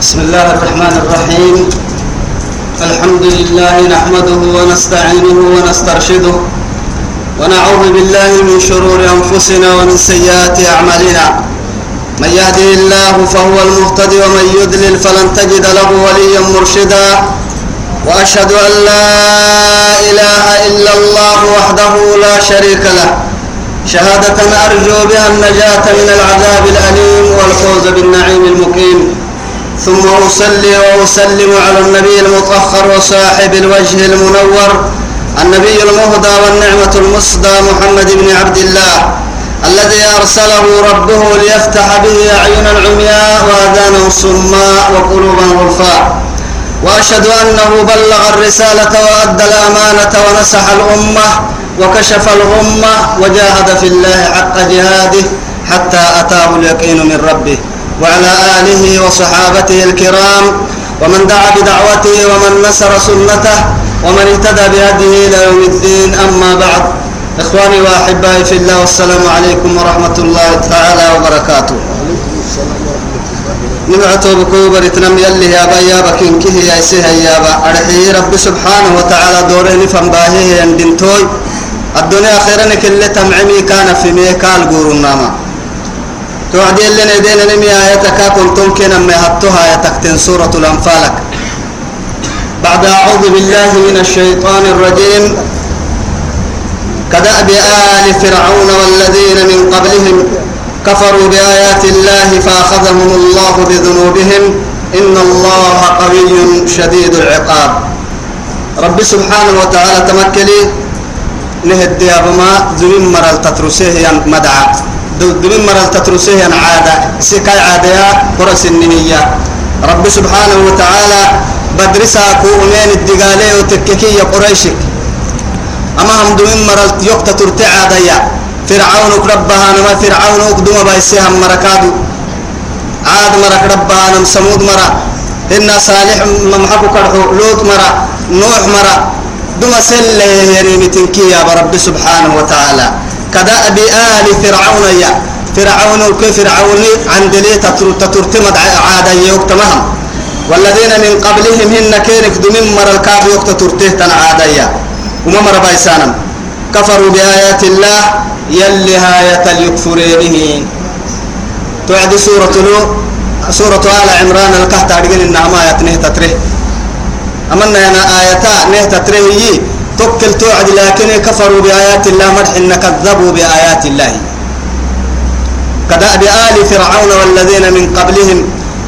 بسم الله الرحمن الرحيم. الحمد لله نحمده ونستعينه ونسترشده ونعوذ بالله من شرور أنفسنا ومن سيئات أعمالنا. من يهده الله فهو المهتدي ومن يضلل فلن تجد له وليا مرشدا. وأشهد أن لا إله إلا الله وحده لا شريك له. شهادة أرجو بها النجاة من العذاب الأليم والفوز بالنعيم المقيم. ثم أصلي وأسلم على النبي المطهر وصاحب الوجه المنور النبي المهدى والنعمة المصدى محمد بن عبد الله الذي أرسله ربه ليفتح به أعين العمياء وآذانا الصماء وقلوبا غرفاء وأشهد أنه بلغ الرسالة وأدى الأمانة ونصح الأمة وكشف الغمة وجاهد في الله حق جهاده حتى أتاه اليقين من ربه. وعلى آله وصحابته الكرام ومن دعا بدعوته ومن نصر سنته ومن اهتدى بهديه إلى يوم الدين أما بعد. إخواني وأحبائي في الله والسلام عليكم ورحمة الله تعالى وبركاته. نبعتو بكوبر تنم يلي يا با يا بكين كه يا أرحي رب سبحانه وتعالى دوره نفهم باهي يندنتوي. الدنيا خيرا كل تمعمي كان في ميكال قورنا ما توعدي اللي ندين نمي آياتك كنتم كنا ما هتها يتكتن سورة الأنفال بعد أعوذ بالله من الشيطان الرجيم. كدأب آل فرعون والذين من قبلهم كفروا بآيات الله فأخذهم الله بذنوبهم. إن الله قوي شديد العقاب. رب سبحانه وتعالى تمكلي نهدي أبما ذمين مرل تترسيه مدعى ذمين مرل تترسيه عادة. سكاي عادة قرس النمية. رب سبحانه وتعالى بدرسا كومين الدقالي وتككي قريشك أما هم ذمين مرل يقتل ترتعى ضيّا فرعون ربها نما فرعون اقدم بايسها مركادو عاد مرك ربها نم سمود مرا إن صالح ممحكو كرحو. لوط مرا نوح مرا دم سل يريمتن يا رب سبحانه وتعالى. كدأب آل فرعون يا فرعون كيف فرعون عند لي تترتمد عادا يوكتمهم. والذين من قبلهم هن كيرك دمين مرا الكاب يوكتترته تنعادا وما مرا بايسانم. كفروا بآيات الله يلي هاية اليكفرينه توعد سورة لو سورة آل عمران الكهت أرجل النعمة آيات نه تتره أمنا أنا آياتا نه تتره توكل توعد لكن كفروا بآيات الله مدح إن كذبوا بآيات الله. كدأب آل فرعون والذين من قبلهم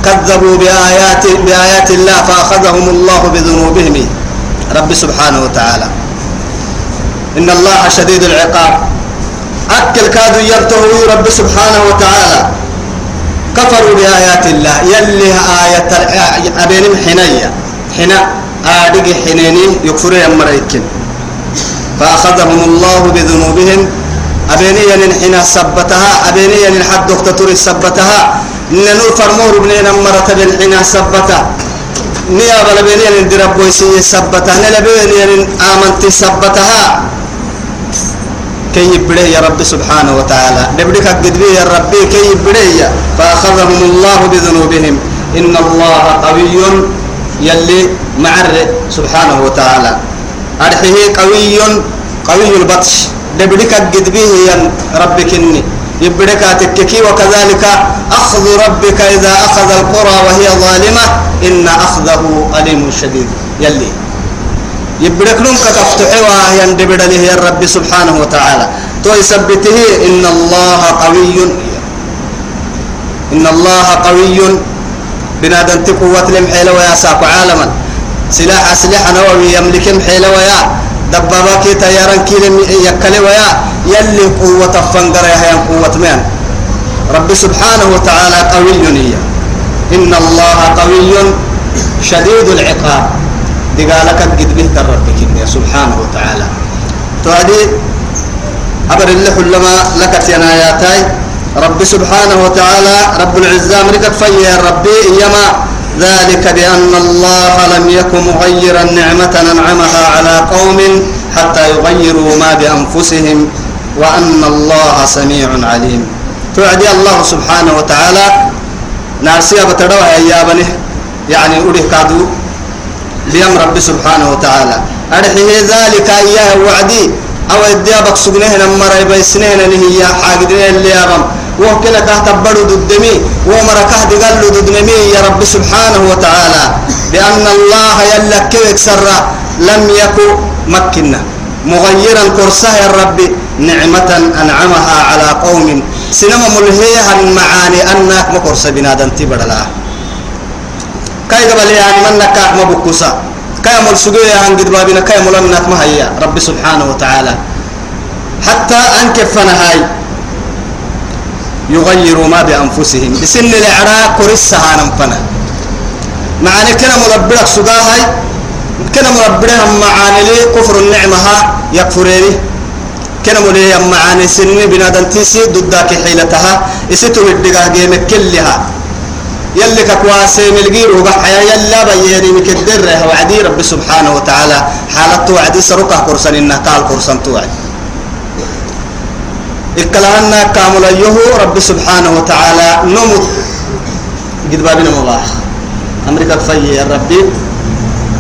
كذبوا بآيات بآيات الله فأخذهم الله بذنوبهم. رب سبحانه وتعالى. إن الله شديد العقاب. أكل كادوا يرتهوا رب سبحانه وتعالى. كفروا بآيات الله. يلي آية أبين حنية. حنا آدق حنيني يكفروا يمريكن فأخذهم الله بذنوبهم. أبيني حنا سبتها أبيني حد دكتور سبتها. ننو فرمور بنينا مرة بن حنا سبتها نيابة لبيني ندرب ويسي سبتها نلبيني آمنت سبتها. كي يبره يا رب سبحانه وتعالى. دبرك قد يا ربي كي يبره فأخذهم الله بذنوبهم. إن الله قوي يلي معر سبحانه وتعالى. أرحيه قوي قوي البطش. دبرك قد يا ربك إني يبرك تككي وكذلك أخذ ربك إذا أخذ القرى وهي ظالمة إن أخذه أليم شديد. يلي. يبرك لهم كتفتحوا يندبر له يا رب سبحانه وتعالى. تو يثبته إن الله قوي. إن الله قوي. بنادم قوة لمحيل ويا ساق عالما. سلاح أسلحة نووي يملك محيل ويا. دبابك تيارا كيلم يكلي ويا. يلي قوة فنقر يا قوة من رب سبحانه وتعالى قوي إن الله قوي شديد العقاب. دقالك قد به ربك سبحانه وتعالى. تعدي أبر الله لما لك تناياتي رب سبحانه وتعالى رب العزة أمريكا فيا ربي. إيما ذلك بأن الله لم يكن مغيرا نعمة أنعمها على قوم حتى يغيروا ما بأنفسهم وأن الله سميع عليم. توعدي الله سبحانه وتعالى نارسيا بتدوها يا بني يعني أريه كادو بيم رب سبحانه وتعالى. أرحيه ذلك إياه وعدي أو الديابك سجنه لما رأي اللي هي حاجدين اللي يابم. وكلا كهتبرو ضدمي ومركه دقل ضدمي يا رب سبحانه وتعالى. بأن الله يلك كيك سر لم يكن مكنا. مغيرا كرسه يا رب نعمة أنعمها على قوم. سنما ملهيها المعاني أنك مكرس بنادم تبرلا. كاي قبل يعني من نكاك مبكوسا كاي مول سجيه عن قد بابنا كاي مول منك ما هي رب سبحانه وتعالى. حتى أنكفنا هاي يغيروا ما بأنفسهم. بسن الإعراء كرسها نمفنا معاني كنا مربلك سجاهاي كنا مربلها معاني لي كفر النعمة يكفريني. كنا مولي معاني سن بنادم تيسي ضدك حيلتها. إسيتو الدقاه جيمك كلها. يلي كواسي ملقير وقحيا يلا بيني مكدر وعدي رب سبحانه وتعالى. حالته وعدي سرقة كرسان إنه قال كرسان توعد. إكلهنا كامل أيه رب سبحانه وتعالى نمت. قد بابنا مباح. أمريكا فيه يا ربي.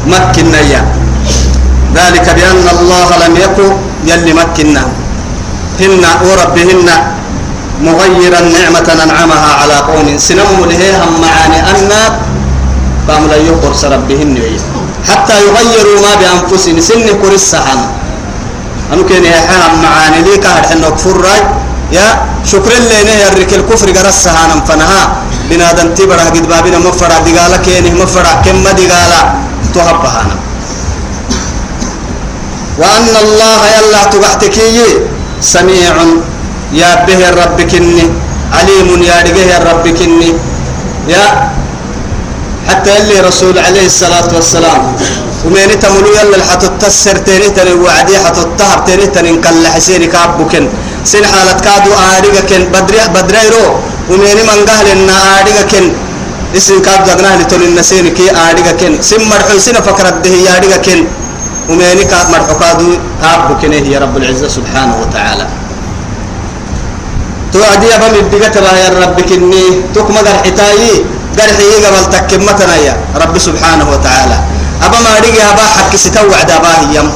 مكنا يا. ذلك بأن الله لم يكن يلي مكنا هن وربهن مغيرا نعمة أنعمها على قوم. سنم لهيهم معاني أن قام لا يقر ربهن حتى يغيروا ما بأنفسهم. سن كرسها أنو كان يحيهم معاني لي كهر حنو كفر يا شكرا لنا يرك الكفر قرسها نمفنها بنادم تبرا قد بابنا مفرع. دقالا كينه مفرع كم دقالا تهبها وأن الله يلا تبعتكي سميع يا به كني. عليم يا رجه كني. يا حتى اللي رسول عليه الصلاة والسلام. ومن تملو يلا الحتو تسر تاني تاني وعدي حتو الطهر تاني تاني كلا حسيني كابوكن. سن حالة كادو آريغا كن بدري بدريرو ومن من قهل إن آريغا كن اسم كاب دغنا لتول النسين كي آريغا كن سن مرحو سن فكرت ده يا آريغا كن ومن كاب مرحو كادو كابوكن يا رب العزة سبحانه وتعالى. توعدي أبا مبقى تبا يا رب كني. تكما قرحتاي قرحي قبل تكمتنا يا رب سبحانه وتعالى. أبا ما رجع أبا حق ستوعد أبا يم.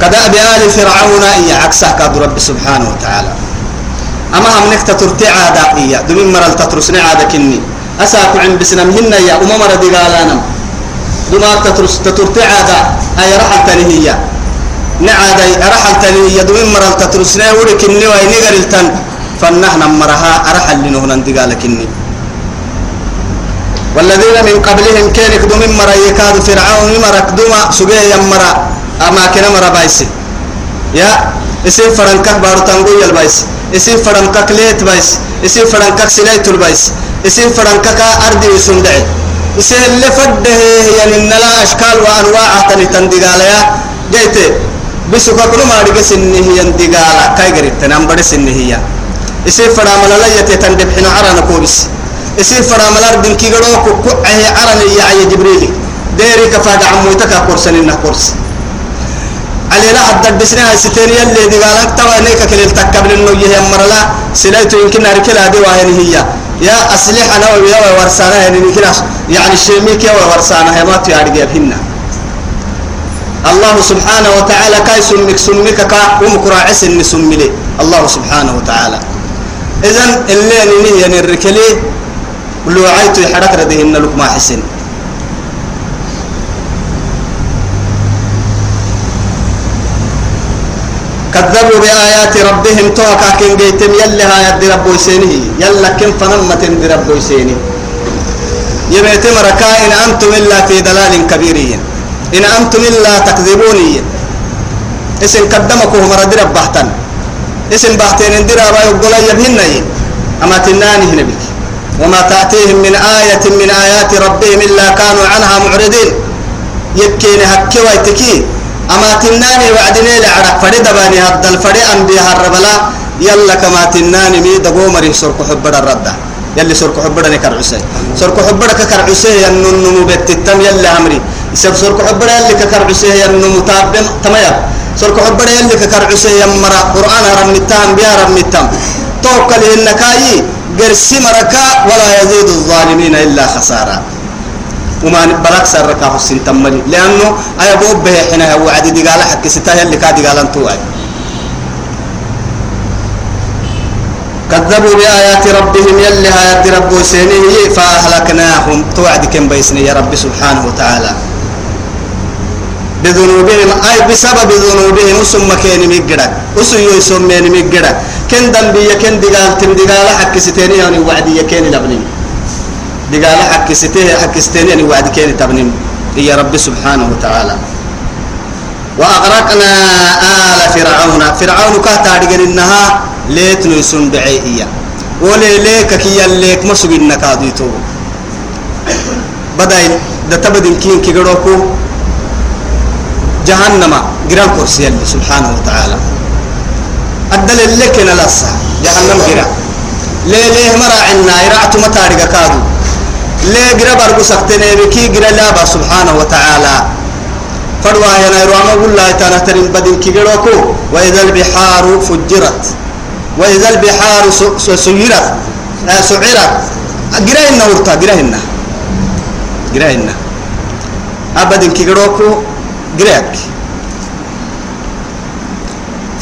كدأب آل فرعون إيا عكسه كاد رب سبحانه وتعالى. أما هم نكت ترتع عادا إيا. دمين مرل تترسن عادا كني. أساكو عن بسنم هن يا. أمامر دقالانم دمار تترس تترتع عادا أي رحل تنهية نعادا رحل تنهية دمين مرل تترسن ورك الني ويني فنحن مرها أرحل لنهنا دقال كني. والذين من قبلهم كانك دمين مرا يكاد فرعون مرك دما سجية يمرا. أما كنا مرا بايسي. يا اسم فرنكك بارو تنقو يلبايس اسم فرنكك ليت بايس. اسم فرنكك سلايت البايس. اسم فرنكك أرضي وسندعي. اسم اللي فده يعني نلا أشكال وأنواع تني تندقاليا جيت بسوكا كل ما رجع سنه يندقالا كاي قريب تنام بدي سنه هي. اسم فرامل لا يتتندب حين عرنا كوبس اسم فرامل أردن كي قالوا كوكو عرنا يا جبريلي ديري كفاك عمويتك كورسن إنه كورس علي لا حد دسنا ستين يلي دي قالك توا نيك كل تكبل انه يهم مرلا سلايته يمكن اركل هذه وهي هي يا اسلحه أنا ويا ورسانه يعني كلاس يعني شيميك يا ورسانه هي ما تيارجي بهن الله سبحانه وتعالى كاي سمك كا ومكرا عسن سملي الله سبحانه وتعالى اذا اللي نيه يعني الركلي لو عيتو يحرك ردهن لك ما حسن كذبوا بآيات ربهم توكا كن جيتم يلها يد رب يسينه يلا كن فنمة رب يسينه يبيتم ركا إن أنتم إلا في دلال كبير إن أنتم إلا تكذبوني. اسم قدمكم مرد رب بحتن. اسم بحتين اندرا ويقول يبهن أما تناني نبيك وما تأتيهم من آية من آيات ربهم إلا كانوا عنها معرضين. يبكين هكي ويتكي. أما تناني وعدني لعرق فريد باني هذا الفريق أنبياء الربلا. يلا كما تناني مي دقو مري سرق حبر الردة يلي سرق حبر نكر عسي سرق حبر ككر عسي ينن بتتم يلا أمري. يسب سرق حبر يلي ككر عسي ينن متابم تمام سرق حبر يلي ككر عسي يمرا. قرآن رمتام بيا رمتام توكل إنكاي قرسي مركا ولا يزيد الظالمين إلا خسارة وما بلك سرك حسين تملي لأنه أي أبو به حين هو عدي دقالة حق ستاه اللي كاد قال أنتو كذبوا بآيات ربهم يلي آيات رب سينيه فأهلكناهم. توعد كم بيسني يا رب سبحانه وتعالى. بذنوبهم. أي بسبب ذنوبهم ثم كان مجرد أسو يسمين مجرد كن دنبي كن دقال تم دقال حق ستيني يعني وعدي كان لبنين. دقال حق ستيه حق ستيني يعني وعد كان تبنين. يا رب سبحانه وتعالى. وأغرقنا آل فرعون. فرعون كهتا إنها ليت نيسون دعيئية ولي ليك كي ليك سوي النكاديتو بدأ ده تبدين كين كي جهنم جرام كرسي الله سبحانه وتعالى. الدليل لك نلصا جهنم جرا ليه ليه مرا عنا يرعت متارجة كادو. ليه جرا برجو سكتني بكي جرا لا سبحانه وتعالى. فدوا يا نيرو أما أقول الله تعالى ترين بدين كي جروكو وإذا البحار فجرت. وإذا البحار سيرت. آه، سعرت. جرينا ورتا جرينا جرينا أبدا كيروكو جريك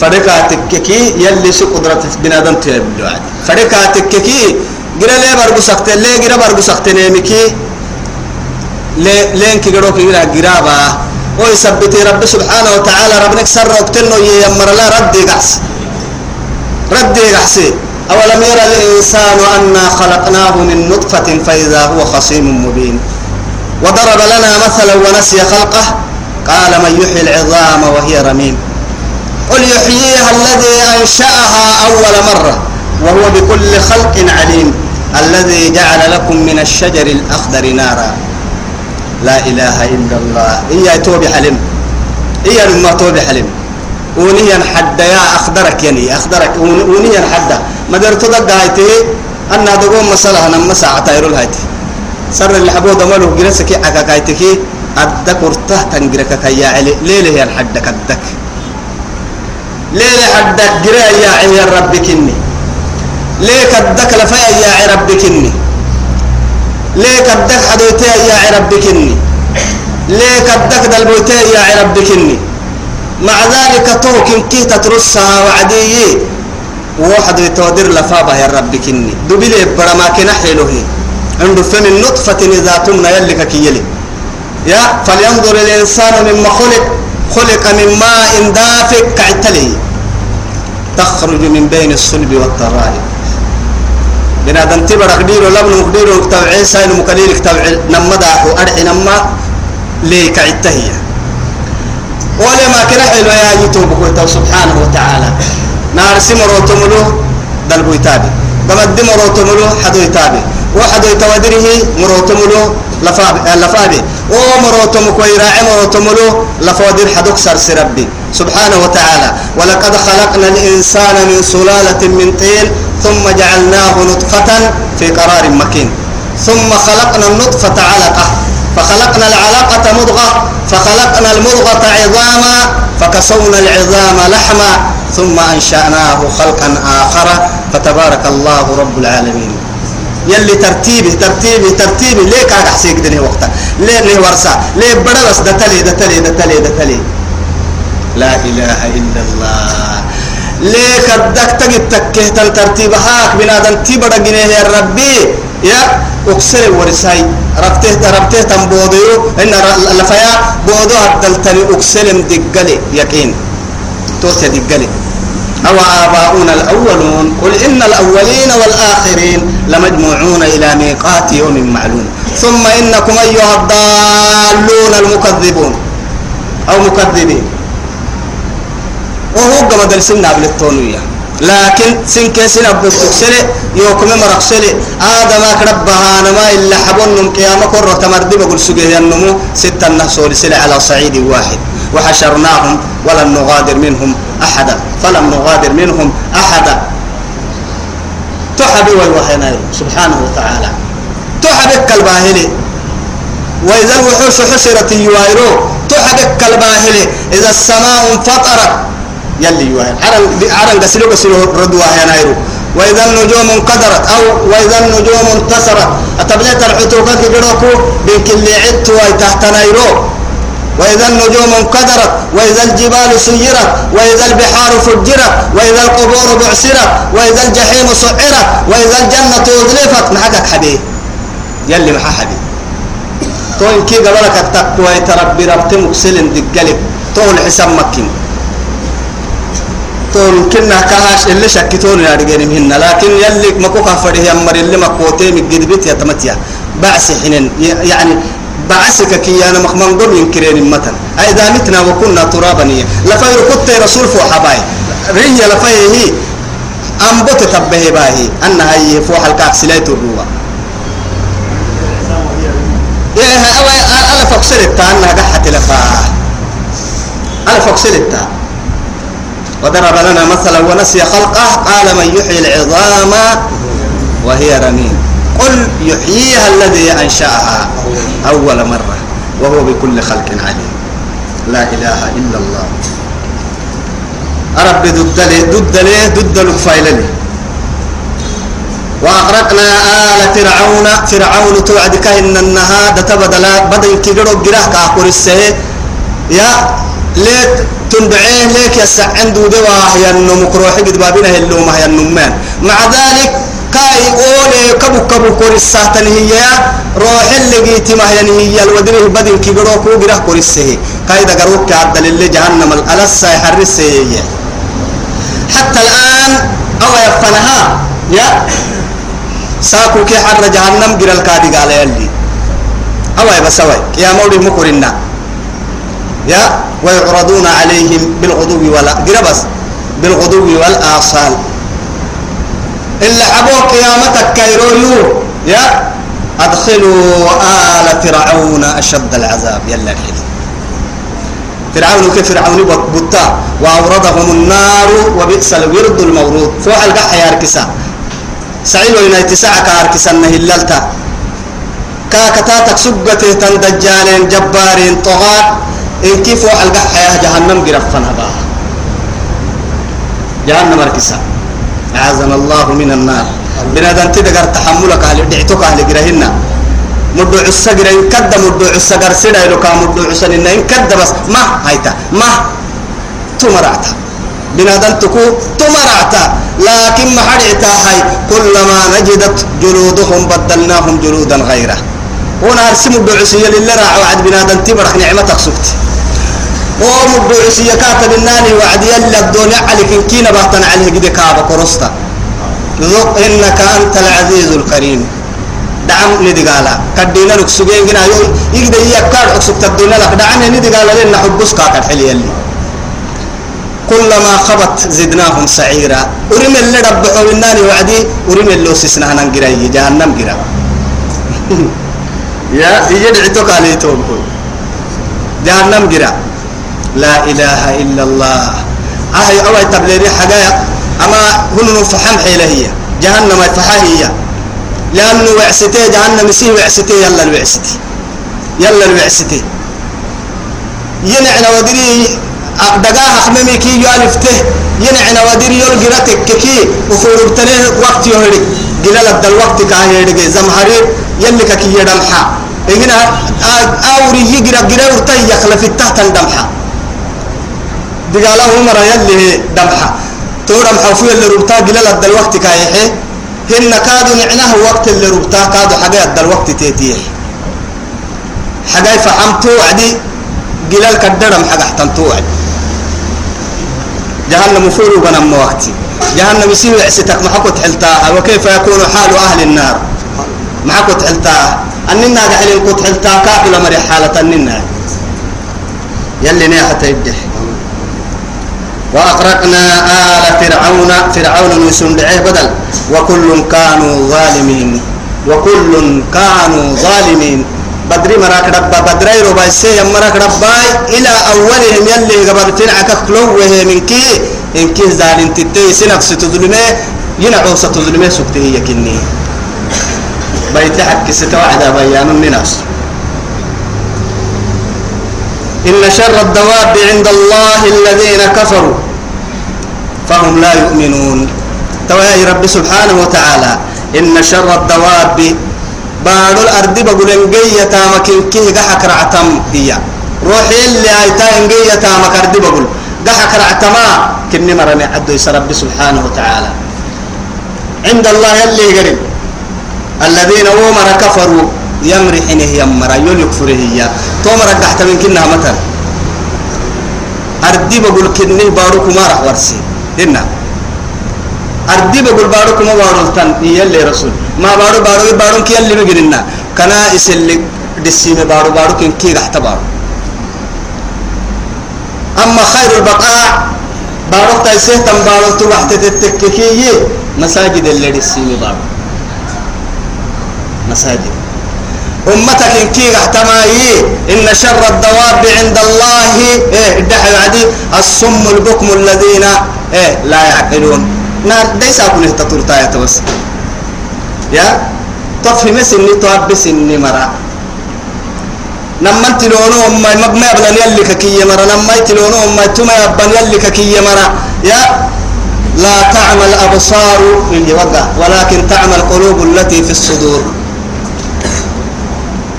فريقا تككي يلي سو قدرة بنادم تيبلو عادي فريقا تككي جرى ليه برغو سكت ليه جرى برغو سكت نيمكي ليه لين كيروكو جرى جرابا ويثبت رب سبحانه وتعالى ربك سر وقتلنا يمر لا رد قعس رد يحسي أولم يرى الإنسان أنا خلقناه من نطفة فإذا هو خصيم مبين وضرب لنا مثلا ونسي خلقه قال من يحيي العظام وهي رميم. قل يحييها الذي أنشأها أول مرة وهو بكل خلق عليم الذي جعل لكم من الشجر الأخضر نارا. لا إله إلا الله. إيا توبي حلم. إيا لما توبي حلم. ونيا حد يا أخدرك يعني أخدرك ونيا حد. ما درت دق هايته أن دقوم مسألة أنا مساعة تايرول هايته سر اللي حبوا دملو جلسك أكاك هايتك. أدك ورته تنجرك كيا علي. ليلة هي الحد كدك ليلة حدك جرا يا يا ربك إني ليه كدك لفيا يا ربك إني ليه كدك حدوتي يا ربك إني ليه كدك دلبوتي يا ربك إني مع ذلك توكن كي تترسها وعدي. واحد يتودر لفابه يا رب كني. دبلي برما كنا حلوة عنده فم النطفة إذا تمنى يلك كي يلي. يا فلينظر الإنسان مما خلق خلق من ماء دافق كعتلي تخرج من بين الصلب والترائب. بنادم تبر قدير لبن قدير كتاب عيسى المكليل كتاب نمدح وأرحي نما ليك عتهيه ولا ما كنا حلو يا يوتيوب كويتا سبحانه وتعالى. نار سمرو تملو دلبو يتابي بمد مرو تملو حدو يتابي وحدو يتودره مرو تملو لفابي. أو مرو تمكو يراعي مرو تملو لفادر حدو كسر ربي. سبحانه وتعالى. ولقد خلقنا الإنسان من سلالة من طين ثم جعلناه نطفة في قرار مكين. ثم خلقنا النطفة علقة. فخلقنا العلاقة مضغة. فخلقنا المضغة عظاما. فكسونا العظام لحما. ثم أنشأناه خلقا آخر. فتبارك الله رب العالمين. يلي ترتيبه ترتيبه ترتيبه ليه كان أحسيك دني وقتا؟ ليه ليه ورسا ليه بدرس دتلي دتلي دتلي دتلي؟ لا إله إلا الله. ليه كدك تجد تكه ترتيب؟ هاك بنادم تبرا جنيه يا ربي. يا أكسر ورساي ربته ربته تم بوديو. إن لفيا بودو هدلتني أكسلم دقلي يقين. توت دقلي أو آباؤنا الأولون؟ قل إن الأولين والآخرين لمجموعون إلى ميقات يوم معلوم. ثم إنكم أيها الضالون المكذبون. أو مكذبين. وهو قم درسنا بالتونية لكن سن كيسن أبو تكسلي يوكم مرقسلي آدم أكربها نما إلا حبون نم قيامة كرة تمردي بقول سجيه النمو ستة النصور سلي على صعيد واحد. وحشرناهم ولم نغادر منهم أحدا فلم نغادر منهم أحدا. تحبي والوحينا سبحانه وتعالى. تحبك الباهلي وإذا الوحوش حشرت يوائرو تحبك الباهلي إذا السماء انفطرت يلي يوهن عرن قسلو قسلو ردوا هنا يرو وإذا النجوم انقدرت أو وإذا النجوم انتصرت أتبليت الحتوكة كبيروكو بين كل عدت ويتحت نيرو وإذا النجوم انقدرت وإذا الجبال سيرت وإذا البحار فجرت وإذا القبور بعثرت وإذا الجحيم سعرت وإذا الجنة أزلفت. محقك حبيب؟ يلي محا حبيب. تو كي قبلك التقوى يتربي ربط مكسل دقلك تو الحساب مكين. تو كنا كهاش اللي شكتون يا رجال مهنا. لكن يلي مكوكا فريه يمر اللي مكوتي مجد بيت يتمتيا بعس حنين. يعني بعسك كي أنا مخمن قم ينكرين متن. أيضا متنا وكنا ترابا لفير كنت رسول فو حباي ريه لفيه هي. أنبت تبه باهي أنها هي فوح الكاكسلات الروح إيه أو أنا فكسر التان قحت لفا. أنا التان وضرب لنا مثلا ونسي خلقه قال من يحيي العظام وهي رميم قل يحييها الذي أنشأها أول مرة وهو بكل خلق عليم. لا إله إلا الله. أرب ضد لي ضد لي ضد الفايلة وأغرقنا آل فرعون فرعون توعد كهن النهار تبدل بدل كيرو جراه كاكور السه يا ليت تنبعيه ليك يسع عنده دوا يا النوم كروح قد بابنا اللوم هي النمان مع ذلك كاي أولي كبو كبو كور الساتن هي روح اللي جيتي ما هي هي. الودره بدل كيرو كو جراه كور السه. كاي دا قروك كعدل اللي جهنم الألسة يحرس حتى الآن أو يفنها يا. ساكو كي حر جهنم جرى الكادي قال يلي أوي بس يا. مولي مكرنا يا. ويعرضون عليهم بالغدو ولا جرى بس. بالغدو والآصال. إلا أبو قيامتك كيرويو. يا أدخلوا آل فرعون أشد العذاب. يلا الحين. فرعون كيف فرعون بطا. وأوردهم النار وبئس الورد المورود. فوق القحة يا ركسا سعيد وينا تسعة كاركسن هللتا. كاكتاتك سبته تندجالين جبارين طغاة. إن كيف وحلقة حياة جهنم قرفنا بها. جهنم ركسا أعاذنا الله من النار. بنادم تدقر تحملك على دعتك على قرهنا مدو عسى قرا إن كد مدو عسى قرسنا إلو كان مدو عسى إن كد بس. ما هايتا ما تمرعتا بنادم تكو تمرعتا لكن ما حرعتا هاي كلما نجدت جلودهم بدلناهم جلودا غيره. هنا أرسم الدعسية لله راع وعد بنادم تبرح نعمتك سكت قوم الدعسية كاتب الناني وعد يلا الدنيا عليك كينا بطن عليه قد كابا كرستا ذق إنك أنت العزيز الكريم. دعم ندي قالا كدينا لك سجين جنا يوم يقدر يكاد أكسبت الدنيا لك. دعم ندي قالا لنا حبوس كاكر حلي يلي. كلما خبت زدناهم سعيرا. ورم اللي ربحوا النار وعدي. ورم اللي وسسنا هننقرا جهنم قرا يا يدعتك عليه توبه جهنم قرا لا إله إلا الله. أهي أوي تبليري حقايق أما هن فحم حيلة هي. جهنم فحا هي. لأنه وعستي جهنم يسيه وعستي يلا الوعستي. يلا الوعستي. ينعنا ودري دقاها خممي كي يالفته ينعنا ودري يول جراتك كي وفور بتنه وقت يهري جلال الوقت كاهري زمهري يلي كي يدمحا. إجنا أوري يجرا جرا ورتي يخلف التحت الدمحة دقاله مرة يلي دمحة. تورم حوفي اللي ربطا جلال الوقت كايحي. هن كادوا نعناه وقت اللي ربطا كادوا حاجات الوقت تيتيه. حاجات فحمتو عدي جلال كدرم حاجة حتمتو عدي جهنم فولو بنم وقتي. جهنم يسير عستك ما حكت حلتاها وكيف يكون حال أهل النار؟ ما حكت حلتاها أننا قاعد القط حلتاها كاكل مري حالة أننا. يلي نيحة يدح وأغرقنا آل فرعون فرعون نسون بدل. وكل كانوا ظالمين وكل كانوا ظالمين. بدري مراك ربا بدري ربا سي مراك ربا إلى أولهم يلي تنعك كلوه من كي. إن كي زالين تتي سنك ستظلمه ينعو ستظلمه سكته هي كني بيت حق ستوعد بيان الناس إن شر الدواب عند الله الذين كفروا. فهم لا يؤمنون. توي رب سبحانه وتعالى. إن شر الدواب بارو الأرض بقول إنجية تامكين كيه قحك رعتم هي. روحي اللي هايتا إنجية تامك أرض بقول. قحك رعتما كني مرمي عدو رب سبحانه وتعالى. عند الله يلي قريب. الذين ومر كفروا. يمرحنه يمر يول يكفره هي تومر تحت من كنها مثلا أردي بقول كني بارو كما راح ورسي. إنه أردي بقول بارو كما بارو تن. يلي رسول. ما بارو بارو بارو كي يلي مجرنا كنا يسلي دسيمة بارو بارو كن كي رحت بارو. أما خير البقاء بارو تايسه تم بارو تو وحدة التككية مساجد اللي دسيمة بارو. مساجد. أمتك إن كي احتماي. إن شر الدواب عند الله. إيه الدحي عدي الصم البكم الذين إيه لا يعقلون. نار ليس أكون تطرطا يتوس يا تفهم سني تواب سني مرا. نما تلونو أما مبنى يبلن يلي ككي مرا. نما تلونو أما تما يبن يلي ككي مرا. يا لا تعمل أبصار. ولكن تعمل قلوب التي في الصدور.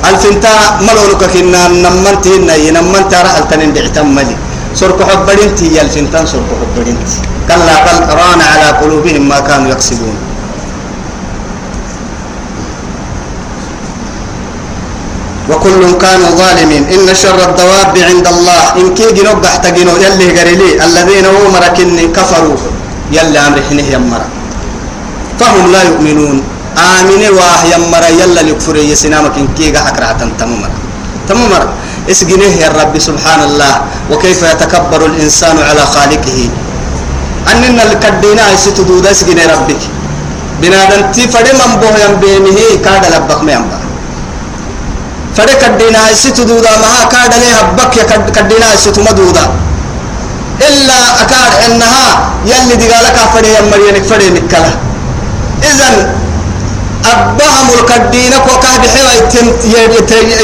ألفنتا ملونك كنا نمنت هنا ينمنت رحل تنين بعتم ملي. سرق حبرنتي يا الفنتان سرق حبرنتي كلا بل ران على قلوبهم ما كانوا يكسبون. وكل كانوا ظالمين. إن شر الدواب عند الله. إن كي جنوب تحتجنوا يلي قريلي. الذين هو مركن كفروا. يلي أمر حنه يمر فهم لا يؤمنون. آمين واه يمر يلا لكفر يسنامك إن كي حكرة تممر تممر اسجنه يا رب سبحان الله. وكيف يتكبر الإنسان على خالقه؟ أننا الكدينا ستدود اسجن ربك. بنادم فدي من بوه ينبينه كاد لبك ما ينبع فدي كدينا ستدودا ما كاد لي هبك يا كدينا ستمدودا إلا أكاد إنها يلي دقالك فدي يمرينك فدي نكلا. إذن أبهم الكدينك وكاد حوا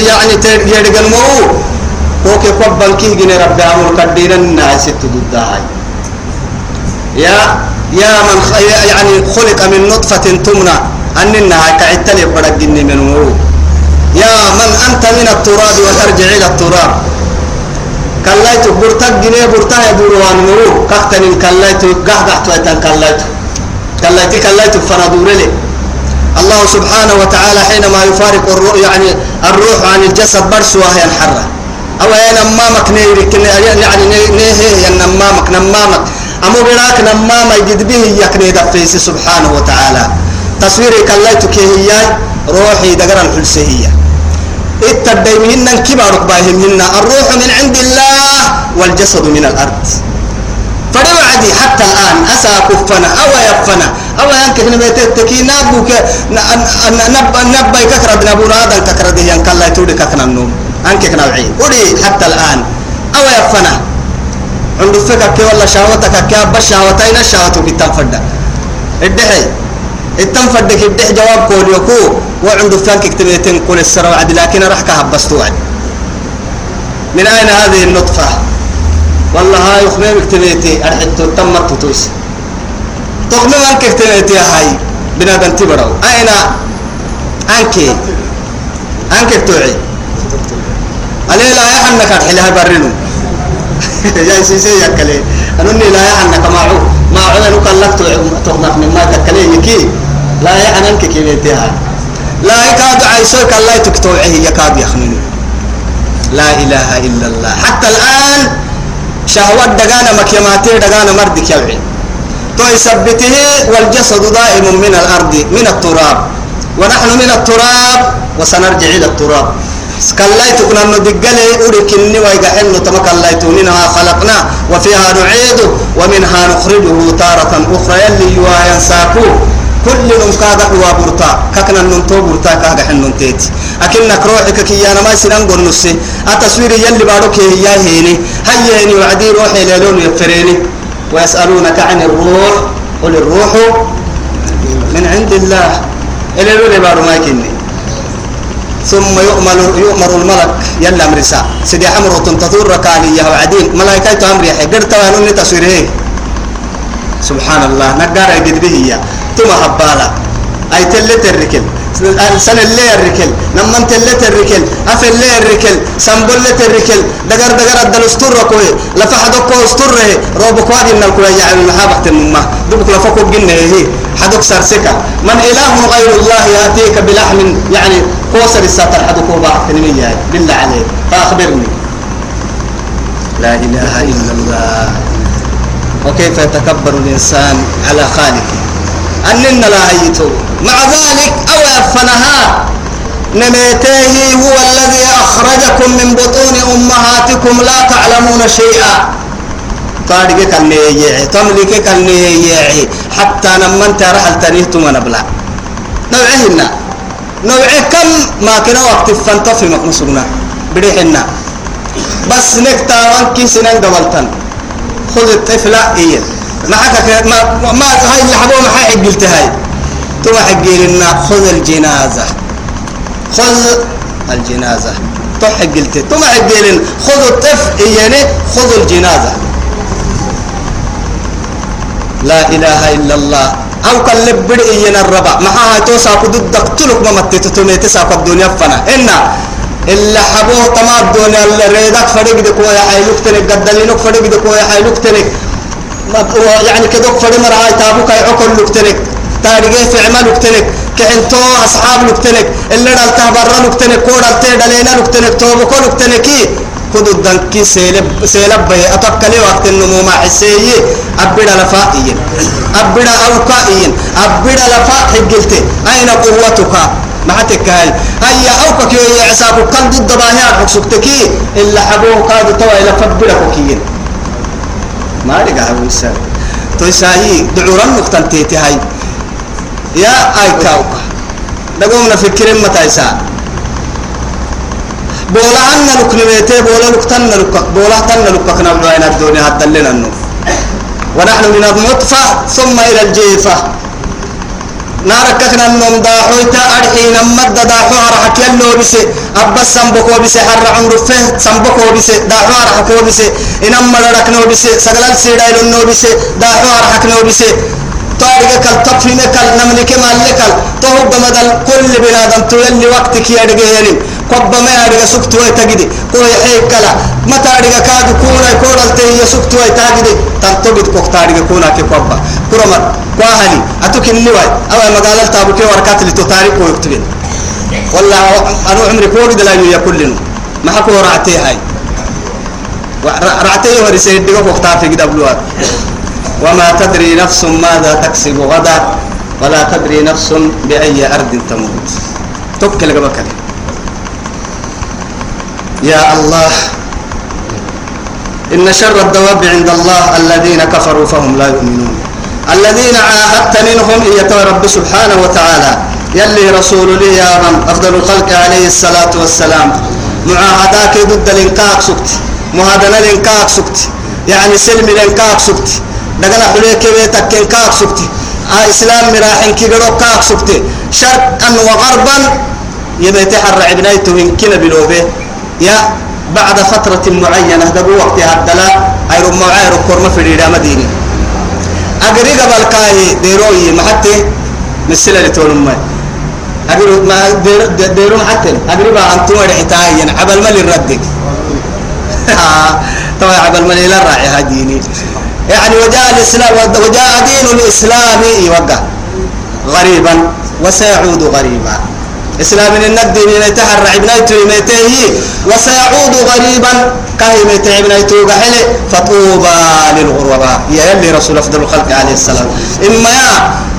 يعني يدقن مو وكي قبل كي جني ربي عمل كدينا الناس ستدودا هاي يا يا من يعني خلق من نطفة تمنى. أننا كعتلي بدقني من مو يا من أنت من التراب وترجع إلى التراب. كلايتو برتك جنيه برتا يدور وان مو كختن كلايتو قح تويتن كلايتو كلايتي كلايتو فندور لي الله سبحانه وتعالى حينما يفارق الروح يعني الروح عن الجسد برس وهي الحرة. أو أنا أمامك نيرك يعني نيه ينمامك نمامك. أمو براك نمام يجد به يكني دفيس سبحانه وتعالى. تصويري كلايتك هي روحي دقر الحلسهية اتديمهن كبارك باهمهن الروح من عند الله والجسد من الأرض. فدوعدي حتى الآن أسا كفنا أو يفنا أو ينكف نبيتك نابوك نبا ككرد نبونا هذا ككرد ينك الله يتودي ككنا النوم. أنك نوعين أولي حتى الآن. أو يفنا عند فكك كي ولا شهوتك كي أبا شهوتين الشهوة بالتنفد الدحي التنفد كي الدح جواب كول يكو. وعند فانك اكتبيتين كل السر وعد. لكن راح كهبست وعد من أين هذه النطفة؟ والله هاي يخميم اكتبيتي أرحدت تمت تويس. تخميم أنك اكتبيتي هاي بنادم تبرو. أين؟ أنك؟ أنك اكتوعي عليه لا يحنك الحلها برنو يا سيسي يا كلي. أنني لا كماعو ما عنا نكلفت تغنق من ما تكلي يكي. لا يعني أنك كي بيتها لا يكاد عيسوك الله تكتوعه يكاد يخمن لا إله إلا الله. حتى الآن شهوات دقانا مكيماتي دقانا مردك يوعي تو يثبته والجسد دائم من الأرض من التراب. ونحن من التراب وسنرجع إلى التراب. كلايت كنا ندقلي أركني ويقحن تمك اللايتوننا خلقنا وفيها نعيده ومنها نخرجه تارة أخرى يلي ينساكو كل من كاغا هو برتا ككنا ننتو برتا كاغا حن ننتيتي أكنك روحك كي أنا ما سنان قنصي التصوير يلي باروك هي هيني. هيا هيني وعدي روحي ليلون يفريني. ويسألونك عن الروح قل الروح من عند الله. إلى لولي بارو ما يكني. ثم يؤمر يؤمر الملك يلا امرسا سيدي أمر تنتظر ركالية وعدين. ملائكة أمر يحي قرت وانوني تصويره سبحان الله. نقار قد به ثم هبالا أي تلت الركل. سن اللي الركل. نما اللي الركل. أف اللي الركل. سنبل الركل. دقر دقر الدل استر كوي لفحدك كو استره روبك وادي من الكل يعني محابة النمى دبك لفكو جنة هي. حدك سرسكا من إله غير الله يأتيك بلحم. يعني قوسر الساتر حدك وبعض بالله عليك. فأخبرني. لا إله إلا الله. وكيف يتكبر الإنسان على خالقه؟ أننا لا هيتو. مع ذلك أو يفنها نميته هو الذي أخرجكم من بطون أمهاتكم لا تعلمون شيئا. طارق كان يعي تملك كان يعي حتى لما انت رحل تنيهتم ونبلا نوعهن نوع كم؟ ما كنا وقت فانتفي مقمسونا بريحنا بس نكتا وانكي سنان قبلتن خذ الطفلة إيه. ما حكى ما ما هاي اللي حبوا ما حق قلت هاي. ثم حق لنا خذ الجنازة. خذ الجنازة. تحق قلت ثم حق لنا خذ الطفل يعني خذ الجنازة. لا إله إلا الله. أو كلب بدء الربع ما هاي توسع قدود دقتلك ما متت تميت ساق الدنيا فنا. إن إلا حبوه تما الدنيا. اللي ريدك فرق دك ويا حيلوك تنك قدلينك فرق دك ويا حيلوك تنك. يعني كدوك فرق مرعاي تابوك يعقل لك تنك تاريخي في عمل لك تنك كعنتو أصحاب لك تنك اللي دلته برا لك تنك كودا تيدلينا لك تنك توبكو لك تنكي كدو الدنكي سيلب سيلب بي أتوكلي وقت النمو ما حسيي أبدا لفائيين أبدا أوكائيين أبدا لفاء حقلتي أين قوتك؟ ما حتك هاي. هيا أوكك يا عساك كان ضد باهيات حكسكتكي إلا حبوه كادو توا إلى فبدا كوكيين ما لقى هاي السنة تويساهي دعورا نقطة تيتي هاي. يا أي كاوكا. دقومنا فكرين متى يسا بولا عنا لك نميتي بولا لك تن لك بولا تن لك كنا بعين الدنيا هتدلنا النوم ونحن من النطفة ثم إلى الجيفة. نارك كنا النوم داحويتا أرحي نمد داحو أرحك يلو بسي. أبا سنبكو بسي حر عمر فه سنبكو بسي. داحو أرحكو بسي. إنما لركنو بسي. سقلال سيدايلو نو بسي. داحو أرحكنو بسي. طارق كل تطفين كل نملك مالك تهب بدل كل بنادم تولي وقتك قب ما يرجع سكت ويتجدي هو يحيي كلا ما تارجع كاد كونا كونا التهي سكت ويتجدي تنتبه كوك تارجع كونا كقب كرمر كواهلي أتوك النواي أو مقالة تابوك وركات اللي تتارك ويكتبين والله أنا عمري كوري دلائل يا كلنا ما حكوا رعتي هاي رعتي ورسيد دقوا كوك تافي قد أبلوات وما تدري نفس ماذا تكسب غدا ولا تدري نفس بأي أرض تموت توكل بكل يا الله. إن شر الدواب عند الله الذين كفروا فهم لا يؤمنون. الذين عاهدت منهم إيا رب سبحانه وتعالى. يلي رسول لي يا من؟ أفضل الخلق عليه الصلاة والسلام. معاهداك ضد الإنكاك سكت. مهادنا الإنكاك سكت. يعني سلم الإنكاك سكت. دقنا حليك بيتك كاك سكتي آه إسلام مراحن كي قرو كاك سكتي شرقا وغربا يبيت حر عبنايته من كنا بلوبه. يا بعد فترة معينة دقوا وقتها الدلاء أي رمى عير كورما في ريدا مديني أقري قبل كاهي ديروي محتي مسلا لتون ما أقري ما ديرو محتي. أقري بقى أنتم رحتاهي عبل ملي ردك طبعا عبل ملي لا راعي هديني يعني وجاء الإسلام وجاء دين الإسلام يوقع. غريبا وسيعود غريبا. إسلام من الدين يتحر ابنيته يميته وسيعود غريبا كاي يميته ابنيته قحله فطوبى للغرباء. يا يلي رسول أفضل الخلق عليه السلام. إما يا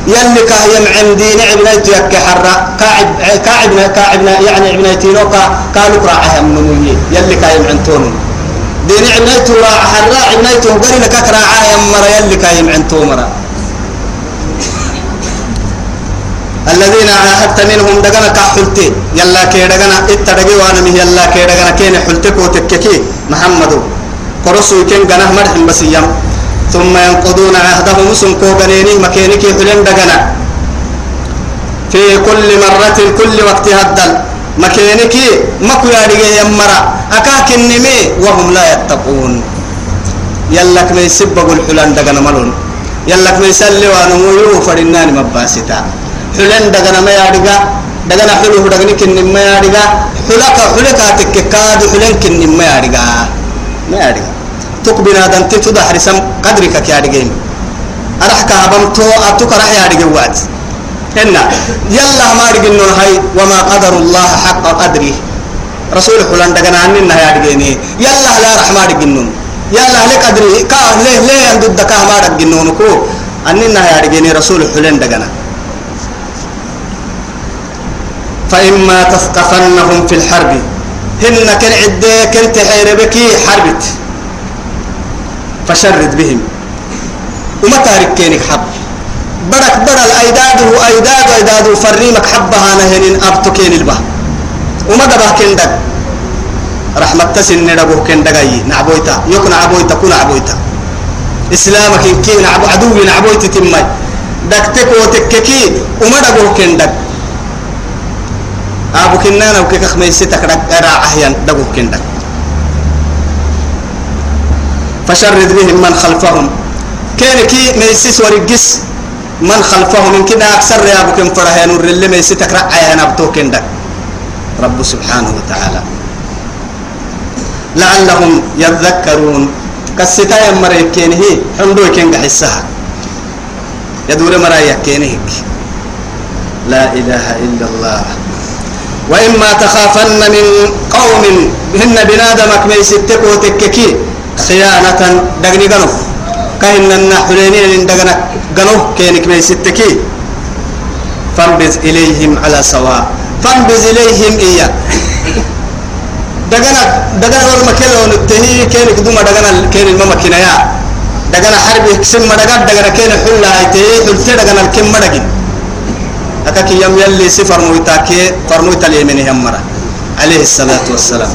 يلي كاي يمعن دين ابنيته يك حرة كاعب كاعب كاعب يعني ابنيته نوكا كانوا راعها من يلي كاي يمعن تونو دين عنيته راع حراء عنيته قري لك راعا يمر يلي كايم عن تومرا الذين عاهدت منهم دغنا كحلتي يلا كي دغنا اتدغي وأنا مي يلا كي دغنا كين حلتك وتككي محمد. قرسو كين غنا مرحم بسيام. ثم ينقضون عهدهم سن كوغنيني مكينك حلن دغنا في كل مرة كل وقت هدل. مكينك مكو يارجي يمرا. أكاك النمي وهم لا يتقون. يلك ما يسبق الحلان دقنا ملون. يلا ما يسلي وأنا مو فرنان مباستا حلن دغنا ما يادغا دغنا حلو دغني كن ما يادغا حلك حلك تككاد حلن كن ما يادغا ما يادغا تقبنا دنت تدحر سم قدرك يا دغين أرحك هبمتو أتوك رح يا دغوات هنا يلا ما دغنون هاي وما قدر الله حق قدره. رسول حلان دغنا عننا يا دغيني يلا لا رحمة دغنون يلا لك قدري كا ليه ليه عند الدكاه ما دغنون كو أننا يا دغيني رسول حلان دغنا. فإما تثقفنهم في الحرب. هن كن عدة كنت حيربكي حربت. فشرد بهم. وما تارك كينك حب. بدك بدل أيداده أيداد أيداده فريمك حبها نهن أبتو كين البه وما دبه كندك رحمة تسن ندبه كندك أي نعبويتا. يكون عبويتا كون عبويتا. إسلامك إن كين عبو عدوي نعبويتا تمي دكتك وتككي. وما دبه كندك أبو كنانا وكيك خميستك راعه ين دبه كندك فشرد بهم من خلفهم كان كي ميسيس ورقس من خلفهم من كده أكثر يا أبو كم فرها نور اللي ميسيتك رعايا نبتو كندك رب سبحانه وتعالى لعلهم يذكرون كسيتا يمري كينه حمدو كين حسها يدور مرايا كينهك لا إله إلا الله وإما تخافن من قوم هن بنادمك ميستك وتككي خيانة دقني قنو كهن النحلينين دقنا قنو كينك ميستكي فانبذ إليهم على سواء. فانبذ إليهم إياه دقنا دقنا ور مكيلو نتهي كينك دوما دقنا كين الممكنة يا. دقنا حرب كسم دقنا دقنا كين حلا هايتي حلتي دقنا الكم مدقين أكاك يم يلي سفر مويتاكي فرمويتا اليمين همرا عليه الصلاة والسلام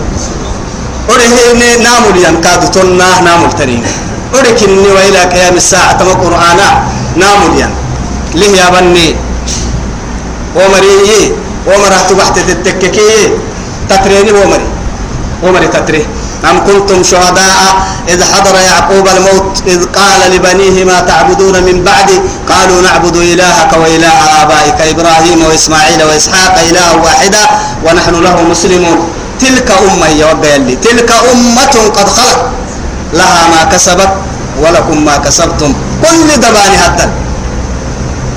أرهيني نامل ينكاد تنا نامل ترين أركني وإلى قيام الساعة تم قرآنا نامل ين ليه يا بني ومري ومرة تبحت تتككي تتريني ومري ومري تتري أم كنتم شهداء؟ إذ حضر يعقوب الموت إذ قال لبنيه ما تعبدون من بعدي؟ قالوا نعبد إلهك وإله آبائك إبراهيم وإسماعيل وإسحاق إله واحدا ونحن له مسلمون. تلك أمة يا تلك أمة قد خلت. لها ما كسبت ولكم ما كسبتم. كل دباني حتى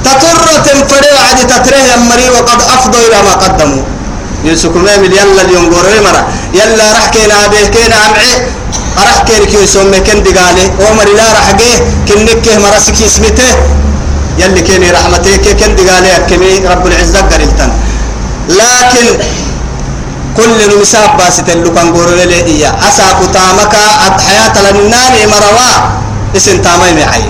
تطر تنفري وعد تتره يمري وقد أفضوا إلى ما قدموا. يوسف ما مل يلا اليوم قرر مرة. يلا راح كينا به كينا عمعي. راح كينا كيو سوم كن دقالي. عمر لا راح جه كنك مرسك اسمته يلي كيني رحمتك كن دقالي أكمي رب العزة قريتن لكن كل نمساب باسط اللي كان قرر لي إياه. أسا كتامك حياة لناني مروا. اسم تامي معي.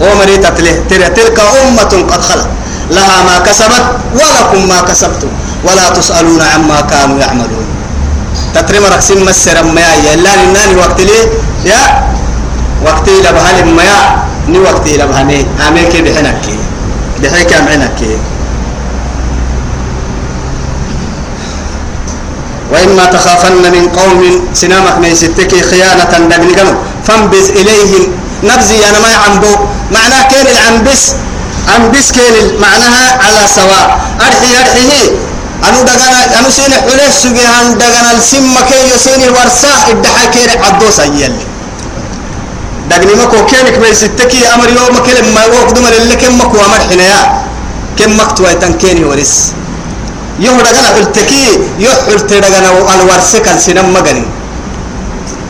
عمر تتله تلك أمة قد خلت لها ما كسبت ولكم ما كسبتم. ولا تسألون عما كانوا يعملون. تترم رقسم مسر ما يا لا ناني وقت لي. يا وقت لبهال ما يا ني وقت لبهاني عامل كي بحنك بحيك وإما تخافن من قوم سنامك من ستك خيانة دقنقنو فانبز إليهم. نبزي أنا ما يعنبو. معناه كين العنبس. عنبس كين معناها على سواء. أرحي أرحيه. أنو دغنا أنو سين حلس سجيان دغنا السم كي يسين ورسا الدحا كير عدوس أيال دغني مكو كينك ما يستكي أمر يوم كلم ما وقت دمر اللي كم مكو أمر حنايا. كم مكتوى تنكيني ورس يهو دغنا حلتكي يحل تدغنا الورسك السنم مغني.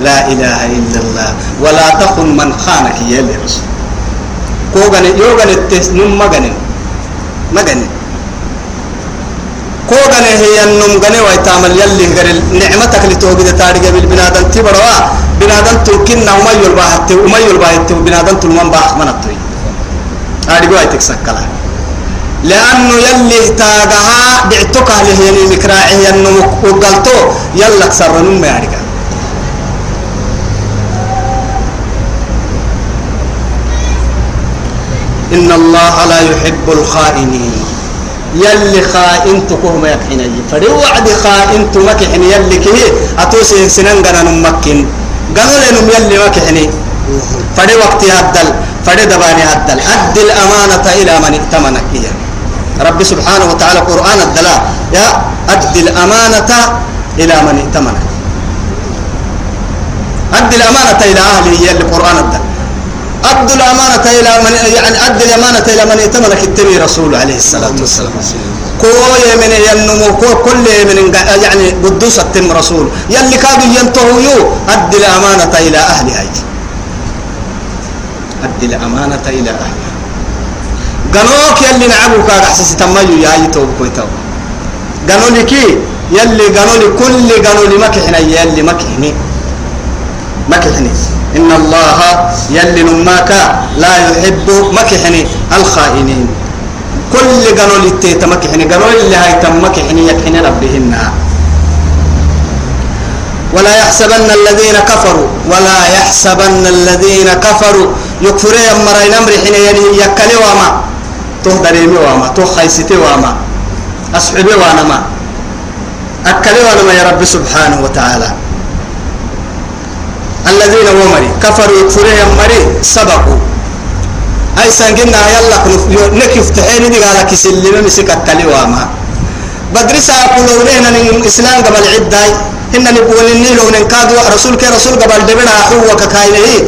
لا إله إلا الله ولا تخن من خانك يا رسول كوغني يوغني التسنم مغني. مغني كوغن هي النم غني ويتعمل يلي غير نعمتك لتوجد تاريخ بالبنادم تبروا. بنادم يعني إن الله لا يحب الخائنين. يلي خائن تكوه ما يكحني فري وعد خائن تمكحني يلي كه أتوسي سنن غنا نمكن. قالوا لهم يلي مكحني فدي وقت هدل فدي دباني هدل. أد الأمانة إلى من ائتمنك إياه رب سبحانه وتعالى قرآن الدلاء. يا أد الأمانة إلى من ائتمنك أد الأمانة إلى أهله هي القرآن الدلاء. أد الأمانة إلى من يعني أد الأمانة إلى من ائتمنك التبي رسول عليه الصلاة والسلام. كوي من ينمو كل من يعني قدوس التم رسول. يلي كادوا ينتهوا يو أد الأمانة إلى أهلها أد الأمانة إلى أهلها قالوك يلي نعبوك أحسس تميو يا أي توب كويتو قالوا لي كي؟ يلي قالوا لي كل قالوا لي مكحنا يلي مكحني. مكحني. إن الله يلي نماك لا يحب مكحني الخائنين. كل قالوا لي تيتا مكحني قالوا لي هاي تم مكحني يكحني ربهن. ولا يحسبن الذين كفروا ولا يحسبن الذين كفروا. يكفروا يمرين أمر حين يكلي وما وما تخيستي وما أصحبي وأنا ما. أكلي وأنا ما يا رب سبحانه وتعالى. الذين ومري كفروا يكفروا يمري سبقوا. أي سنجنا يلا نك يفتحين دي قالك يسلم مسك الكلي وما بدرسا أقولوا لنا الإسلام قبل عدة. إن نقول إني لو نكادوا رسول كي رسول قبل دبنا هو ككاينة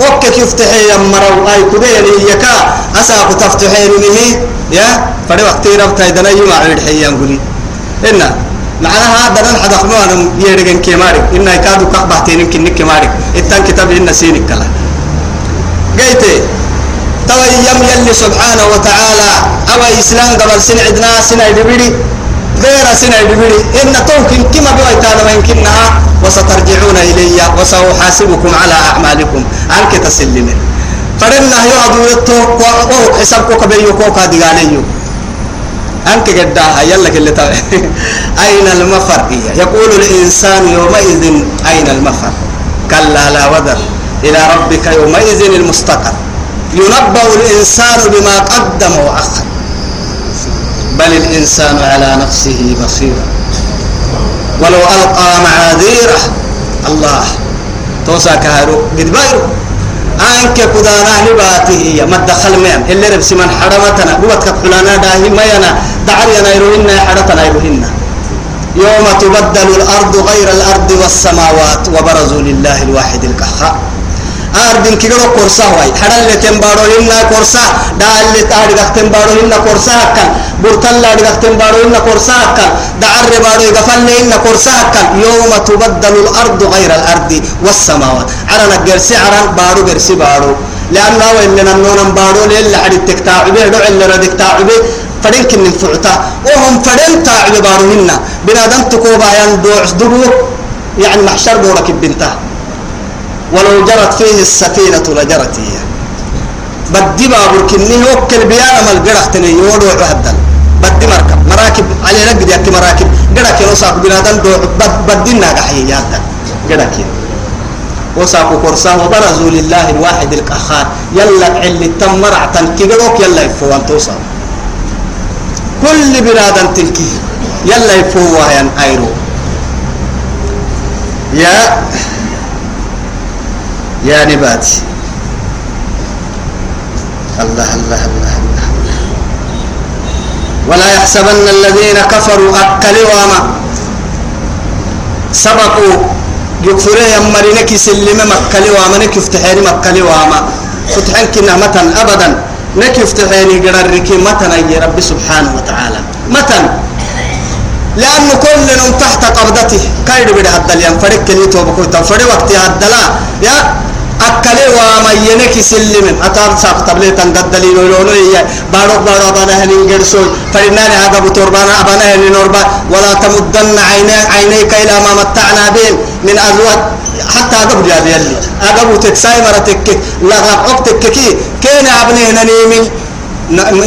وكك يفتحي يمروا أي كبير يكا أساق تفتحين منه يا؟ فدي وقت ربط هيدنا يما عيد حيان قولي. إن معناها هذا نحن حدثنا يرجع كمارك. إن يكادوا كبحتين كنك كمارك. إتان كتاب إن سينك كلا. قيتي تو يم يلي سبحانه وتعالى أو إسلام قبل سنة عدنا سنة دبري غير سنة دبري إن توكن كما بويتانا ويمكنها وسترجعون إلي وسأحاسبكم على أعمالكم. عنك تسلمين فرنا يعدو يتو وهو حسابك كبيو كوكا دقاليو أنك قداها يلا كل أين المفر؟ يقول الإنسان يومئذ أين المفر؟ كلا لا وذر إلى ربك يومئذ المستقر. ينبأ الإنسان بما قدم وأخر. بل الإنسان على نفسه بصيرا ولو ألقى معاذيره الله توسا كهرو. قد بايرو أنك كدانا نباته هي ما دخل مين اللي ربسي من حرمتنا. قوت كحلانا داهي ما ينا دعري أنا يروهن حرتنا يروهن يوم تبدل الأرض غير الأرض والسماوات وبرزوا لله الواحد القهار. أردن كيلو كورسا واي حدا اللي تنبارو هنا كورسا دا اللي تاري دك تنبارو هنا كورسا كان برتلا دك تنبارو هنا كورسا كان دا بارو يغفل هنا كورسا كان يوم تبدل الأرض غير الأرض والسماوات عرنا جرسي عرن بارو جرسي بارو لأنه وإن ننون بارو ليل حد التكتاعبه دو ردك تعبه فدين كن الفعتا وهم فدين تعب بارو هنا بنادم تكوبا يندوع يعني محشر بورك بنتها ولو جرت فيه السفينة لجرت هي. بدي بابور كني وكل بيانا مال قرح تني يودو عهدا بدي مركب. مراكب. علي نقد يكي مراكب. قرح كي وصاق بنادم دو بدي ناقح هي يادا قرح كي. وصاقوا كرساه وبرزوا لله الواحد القهار. يلا اللي تم مرعتا كيقروك يلا يفوان توصل كل بنادم تلكي. يلا يفوه ين أيرو. يا يا نباتي. الله الله الله الله. ولا يحسبن الذين كفروا أكلوا سبقوا يكفروا يمرينك سلم مكلوا وما نك يفتحين مكلوا فتحين كنا متن أبدا. نك يفتحين قررك متن يا رب سبحانه وتعالى. متن لأنه كل تحت قبضته. كايد بده هذا اليوم فرق كلي توبكو تفرق وقت هذا يا أكله وما ينك سلم أتار ساق تبلي تنقدلي لولو يا بارو بارو أبانا هنين جرسول فرناني هذا بتوربانا أبانا هنين نوربا. ولا تمدن عينيك عينيك إلى ما متعنا بهم من أزواج حتى أقبل يا يلي. أقبل تكساي مرتك لا أقتك كي كين أبني هنين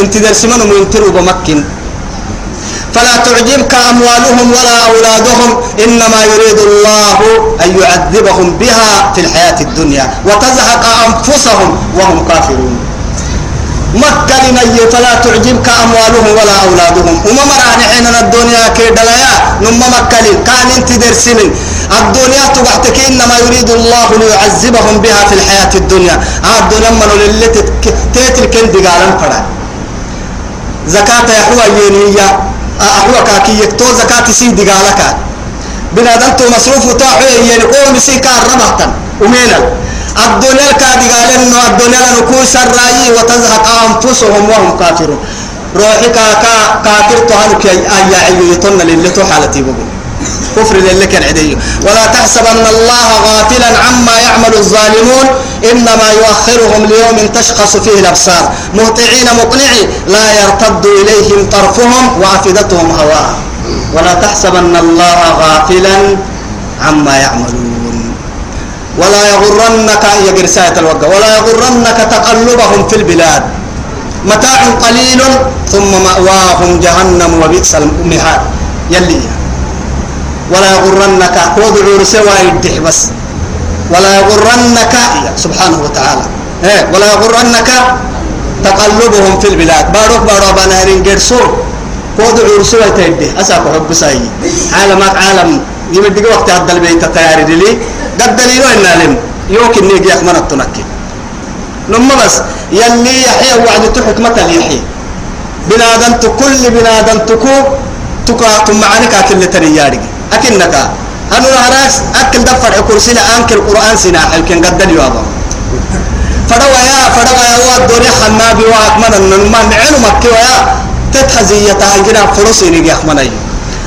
انت درسمن وانتروا بمكن فلا تعجبك أموالهم ولا أولادهم إنما يريد الله أن يعذبهم بها في الحياة الدنيا وتزهق أنفسهم وهم كافرون. مكة فلا تعجبك أموالهم ولا أولادهم. وما مراني حين الدنيا كيدلايا نما مكلين كان انت درسمين الدنيا تبعتك إنما يريد الله ليعذبهم بها في الحياة الدنيا. الدنيا من اللي تيتل كندي قالن فرا زكاة يحوى ينية. أحوى كاكي يكتو زكاة سيدي قالك. بنادم تو مصروف تاعه يعني قوم سيكا ربطا ومينا. الدنيا الكادي قال إنه الدنيا لنكون شرعي وتزهق أنفسهم وهم كافرون. روحي كاكا كافر تهانك أي عيوتن للي حالتي بقول. كفر للي كان عدي ولا تحسبن الله غافلا عما يعمل الظالمون إنما يؤخرهم ليوم تشخص فيه الأبصار. مهطعين مقنعي لا يرتد إليهم طرفهم وأفئدتهم هواء. ولا تحسبن الله غافلا عما يعملون. ولا يغرنك يا قرساية الوقت ولا يغرنك تقلبهم في البلاد. متاع قليل ثم مأواهم جهنم وبئس المهاد. يلي. ولا يغرنك. وضعوا سوى يدح بس. ولا يغرنك. سبحانه وتعالى. إيه. ولا يغرنك تقلبهم في البلاد. باروك بارو بنهرين قرسون وضعوا سوى تيده أساق حب ساي عالمك عالم. يمدق وقت هذا البيت التياري لي قد دليلو إن لم. يوكن نيجي يحمن التنكي. لما بس. يلي يحيى وعد حكمة يحيى بنادم كل بنادم تكو. تكا تمعنك أكل ترياري أكنك. أنا هراس أكل دفر كرسي لأنك القرآن سنا يمكن قد دليل هذا فدوا يا فدوا يا واد دوري حنابي وأكمل النما معلو مكي ويا تتحزية تهجنا فرصي نجي أحمني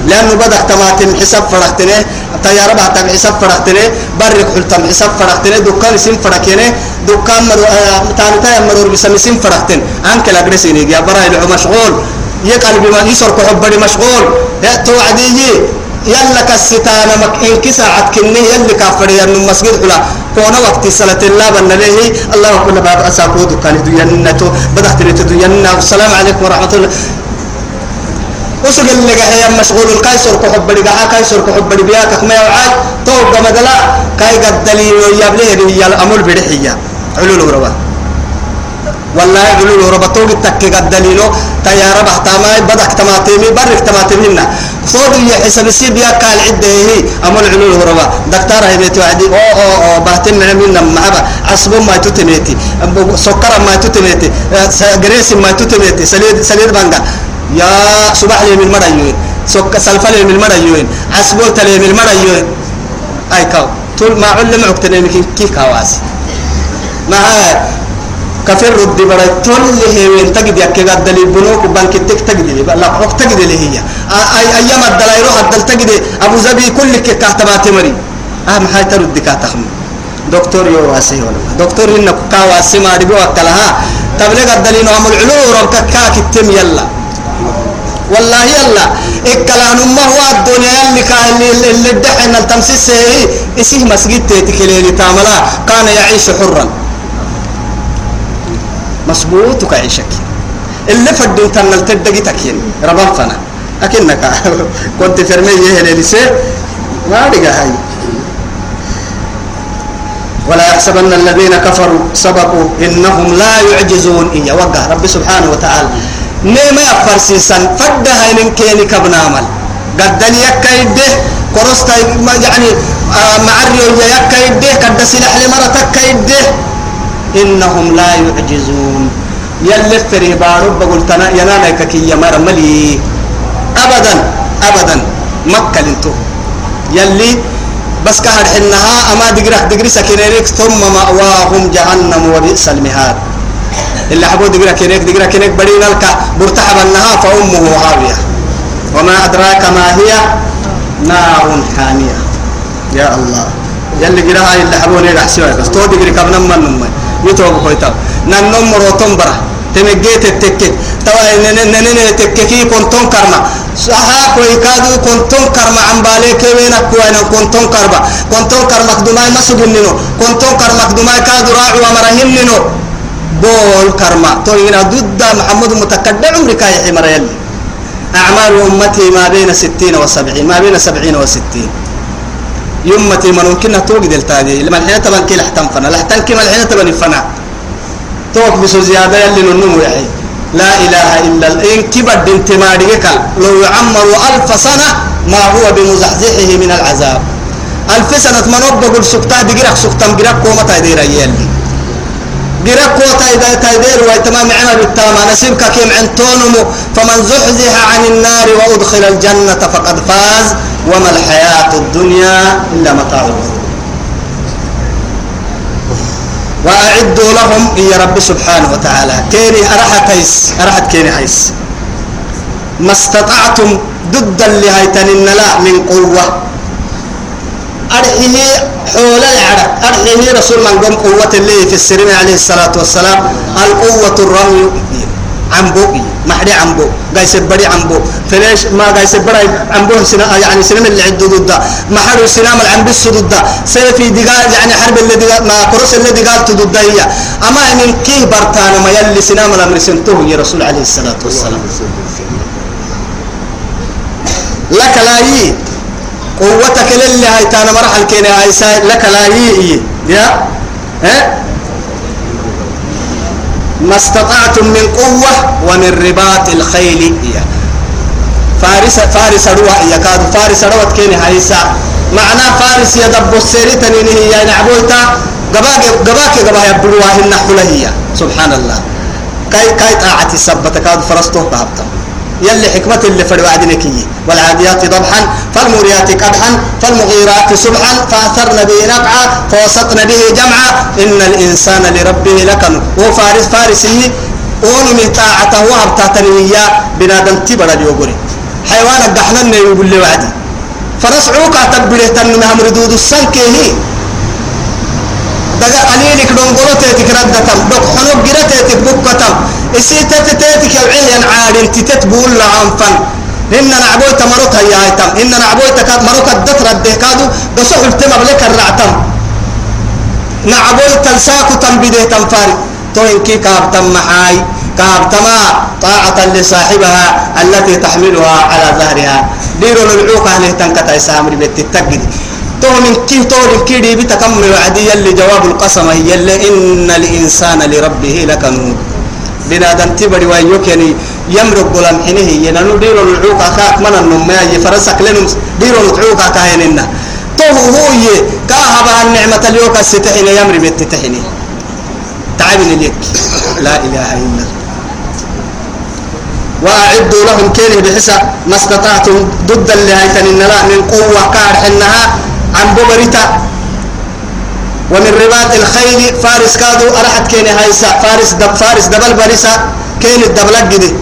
لأنه بدك تماتم حساب فرحتني طيارة بعد حساب فرحتني برك حلتم حساب فرحتني دكان سين فرحتني دكان مرو تاني تاني مرور بسمي سين فرحتن. عنك الأجرسي نجي براي له مشغول. يقلب ما يسر كحبري مشغول. توعدي يلا كستانا مك إن كساعة كني يلا كافري أنه مسجد حلا كونا وقت صلاة الله بن له الله كنا بعد أساقو دكان ديانته بدأت تدينا السلام عليكم ورحمة الله. وسق اللي هي مشغول. القيصر كحب لي قاعد قيصر كحب لي بياك ما يوعد توب مدلا. كاي قد دليل ويابله يا الأمر بدحية علول وربا. والله علول وربا. توق التك قد دليله تيار بحتماي بدك تماتيمي. برك تماتيمنا صوت يا حسب السيب يا قال عده هي أمر علول وربا دكتور هي بيت وعدي. أو أو أو بحتم منا معبا عصب ما تتميتي سكر ما تتميتي جريس ما تتميتي سليد سليد بانجا. يا صباح لي من مريوين سك سلفة لي من مريوين عسبوت لي من مريوين أي كاو. طول ما علم عقتني مكين كي كواس ما هاي. كفر رد برا اللي هي وين تجد يا كذا دليل بنوك بنك تك تجد لي. لا حق تجد لي هي. أي أيام الدلائل الدل تجد. أبو زبي كل كهتبات مري أهم حاجة ترد كاتخم دكتور يو واسي ولا دكتور إنك كواسي ما ربوا وكلها تبلغ الدليل عمل علو ربك كاك التم يلا. والله يلا. إكلان ما هو الدنيا اللي كان اللي دحين التمسيس هي إسيه مسجد تتكلي تعملا كان يعيش حرا. مسبوط كعيشك اللي فدون تنل تدقي تكين. ربان فنا أكنك. كنت فرمي يهلي لسه. ما بقى هاي. ولا يحسبن الذين كفروا سبقوا إنهم لا يعجزون. إيا وقع. رب سبحانه وتعالى. نيما يفرسيسا فدها إن كيني كبنامل قدني يكايده. كرستا يعني آه معريو يكايده. قد سلاح لمرتك كايده إنهم لا يعجزون. يلي فري بارب قلتنا ينانا كي يمر ملي. أبدا أبدا. مكة لنتو. يلي بس كهر حنها أما دقرح دقري سكينيك ثم مأواهم جهنم وبئس المهاد. اللي حبوا دقرا كينيك دقرا كينيك بدين لك برتحب النها فأمه هاوية. وما أدراك ما هي؟ نار حامية. يا الله. يلي قراها اللي حبوا نيجا حسيوها. بس تو دقري كابنا من نمي يتوب خويتا ننم مروتم برا تمجيت التكك توا ننن تككي كنتم كرما صحا كوي كادو كنتم كرما عن بالي كوينا كوينا كنتم كرما كنتم كرما دماي مسجننو كنتم كرما دماي كادو راعي ومرهننو بول كرما. توينا ضد محمد متكدع عمرك يا حمر أعمال أمتي ما بين ستين وسبعين ما بين سبعين وستين. يمتي من ممكن توقد التاجي. لما الحين تبان كي لحتن فنا. لحتن كي الحين تبان فنا. توك بسو زيادة يلي ننمو يحي لا إله إلا إن كبر دين تماريك لو يعمر ألف سنة ما هو بمزحزحه من العذاب. ألف سنة من بقول سكتا بقرق. سكتا بقرق كومة تايدير يلي. قرق كومة تايدير ويتمام عمل التامة نسيبك كيم عن تونمو. فمن زحزح عن النار وأدخل الجنة فقد فاز. وما الحياة الدنيا إلا متاع الغرور. وأعدوا لهم يا رب سبحانه وتعالى. كيني أرحت هيس أرحت كيني هيس ما استطعتم ضد اللي هيتن لا من قوة. أرحيه حول العرب أرحيه رسول من قوة اللي في السرين عليه الصلاة والسلام. القوة الرمي عمبو محري عمبو قاي سبري عمبو فليش ما قاي سبري عمبو سنا يعني سنم اللي عند ضد. ما حرو سنام العنب السدود سيفي دقال يعني حرب اللي دقال ما كروس اللي دقال تضد هي. أما من كي برتانا ما يلي سنام الأمر سنتوه يا رسول عليه الصلاة والسلام. لك لا يي. قوتك للي هاي تانا مرحل كيني هاي لك لا يي. يا؟ ها؟ ما استطعتم من قوة ومن رباط الخيل يا فارس فارس روح يا كاد فارس روت كيني هايسا معنى فارس يدب تنيني هي نعبويتا. قباك قباك قبا يبلوها حلهية سبحان الله. كاي كاي طاعتي سبتك كاد فرستو بابتا يلي حكمة اللي فرد وعدنك والعاديات ضبحا فالموريات قدحا فالمغيرات سبحا فأثرن به نقعا فوسطن به جمعا. إن الإنسان لربه لكن. وفارس فارسي ون من طاعته وهبتا تنويا بنادم تبرا اليوغري حيوانا دحنا يقول لي وعدي. فرسعوك تبره تنمها مردود السنكيه دقا قليلك دونغولو تيتك ردتم دق حنوب جرا تيتك بكتم إسي تتتيتك يوعيا عاد تتت بقول لعنفن إن نعبوي تمرك يا ايتم إن نعبوي تكاد مرك الدت رده كادو بسوح التم بلك الرعتم. نعبوي تنساك تم بده تنفاري تو إنكي كابتم محاي كابتما طاعة لصاحبها التي تحملها على ظهرها. ديرو العوق أهله تنكتا يسامري بيت من كي تو كيدي بتكمل وعدي يلي جواب القسم هي يلي إن الإنسان لربه لكنود. بنادم تبري ويوك يعني يمرق قلم حينه ينانو ديرو العوق أخاك من النمى يفرسك لنم ديرو العوق أخايننا تو هو يه كاهبها النعمة اليوك الستحين يمري بالتتحيني تعبني ليك. لا إله إلا الله. وأعدوا لهم كيله بحسا ما استطعتم ضد اللي هيتن لا من قوة كار حنها عن ببرتا ومن رباط الخيل فارس كادو أرحت كيني هايسا. فارس دب فارس دبل بريسا كين الدبلق جدي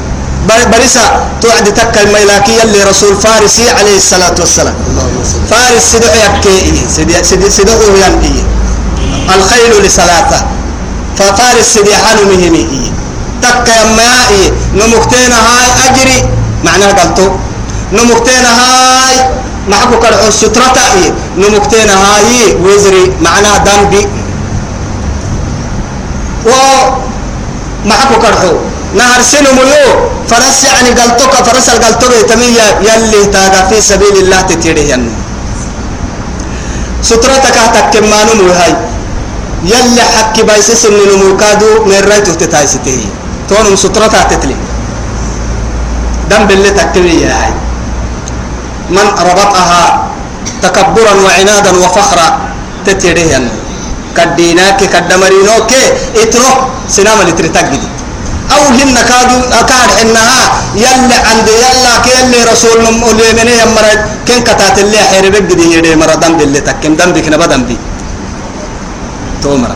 بريسا توعد تكا الميلاكي اللي رسول فارسي عليه الصلاة والسلام. فارس سدعو يكي سدعو ينقي الخيل لصلاته ففارس سديحان مهمي. تكا يمائي. نمكتين هاي أجري. معناها قلتو. نمكتين هاي محكو كرحو سترتا إيه. نمكتين هاي وزري معناها دنبي و محكو كرحو نهر سنو ملو فرس يعني قلتوك فرس القلتو بيتمية يلي تاغا في سبيل الله تتيري ينو سترتك تكمانو موهاي يلي حكي بايسس ان نموكادو من رايتو تتايسته تونم سترتها تتلي. دم باللي تكتبي يا هاي. من ربطها تكبرا وعنادا وفخرا تتيريه كديناك كدمرينوك إترو سنام اللي ترتقدي أو هن كادو أكاد إنها يلا عند يلا كيلي رسول اللي من يمرد كن كتات اللي حير بجدي يدي مرة دم باللي تكم دم بك نبا دم بي تومر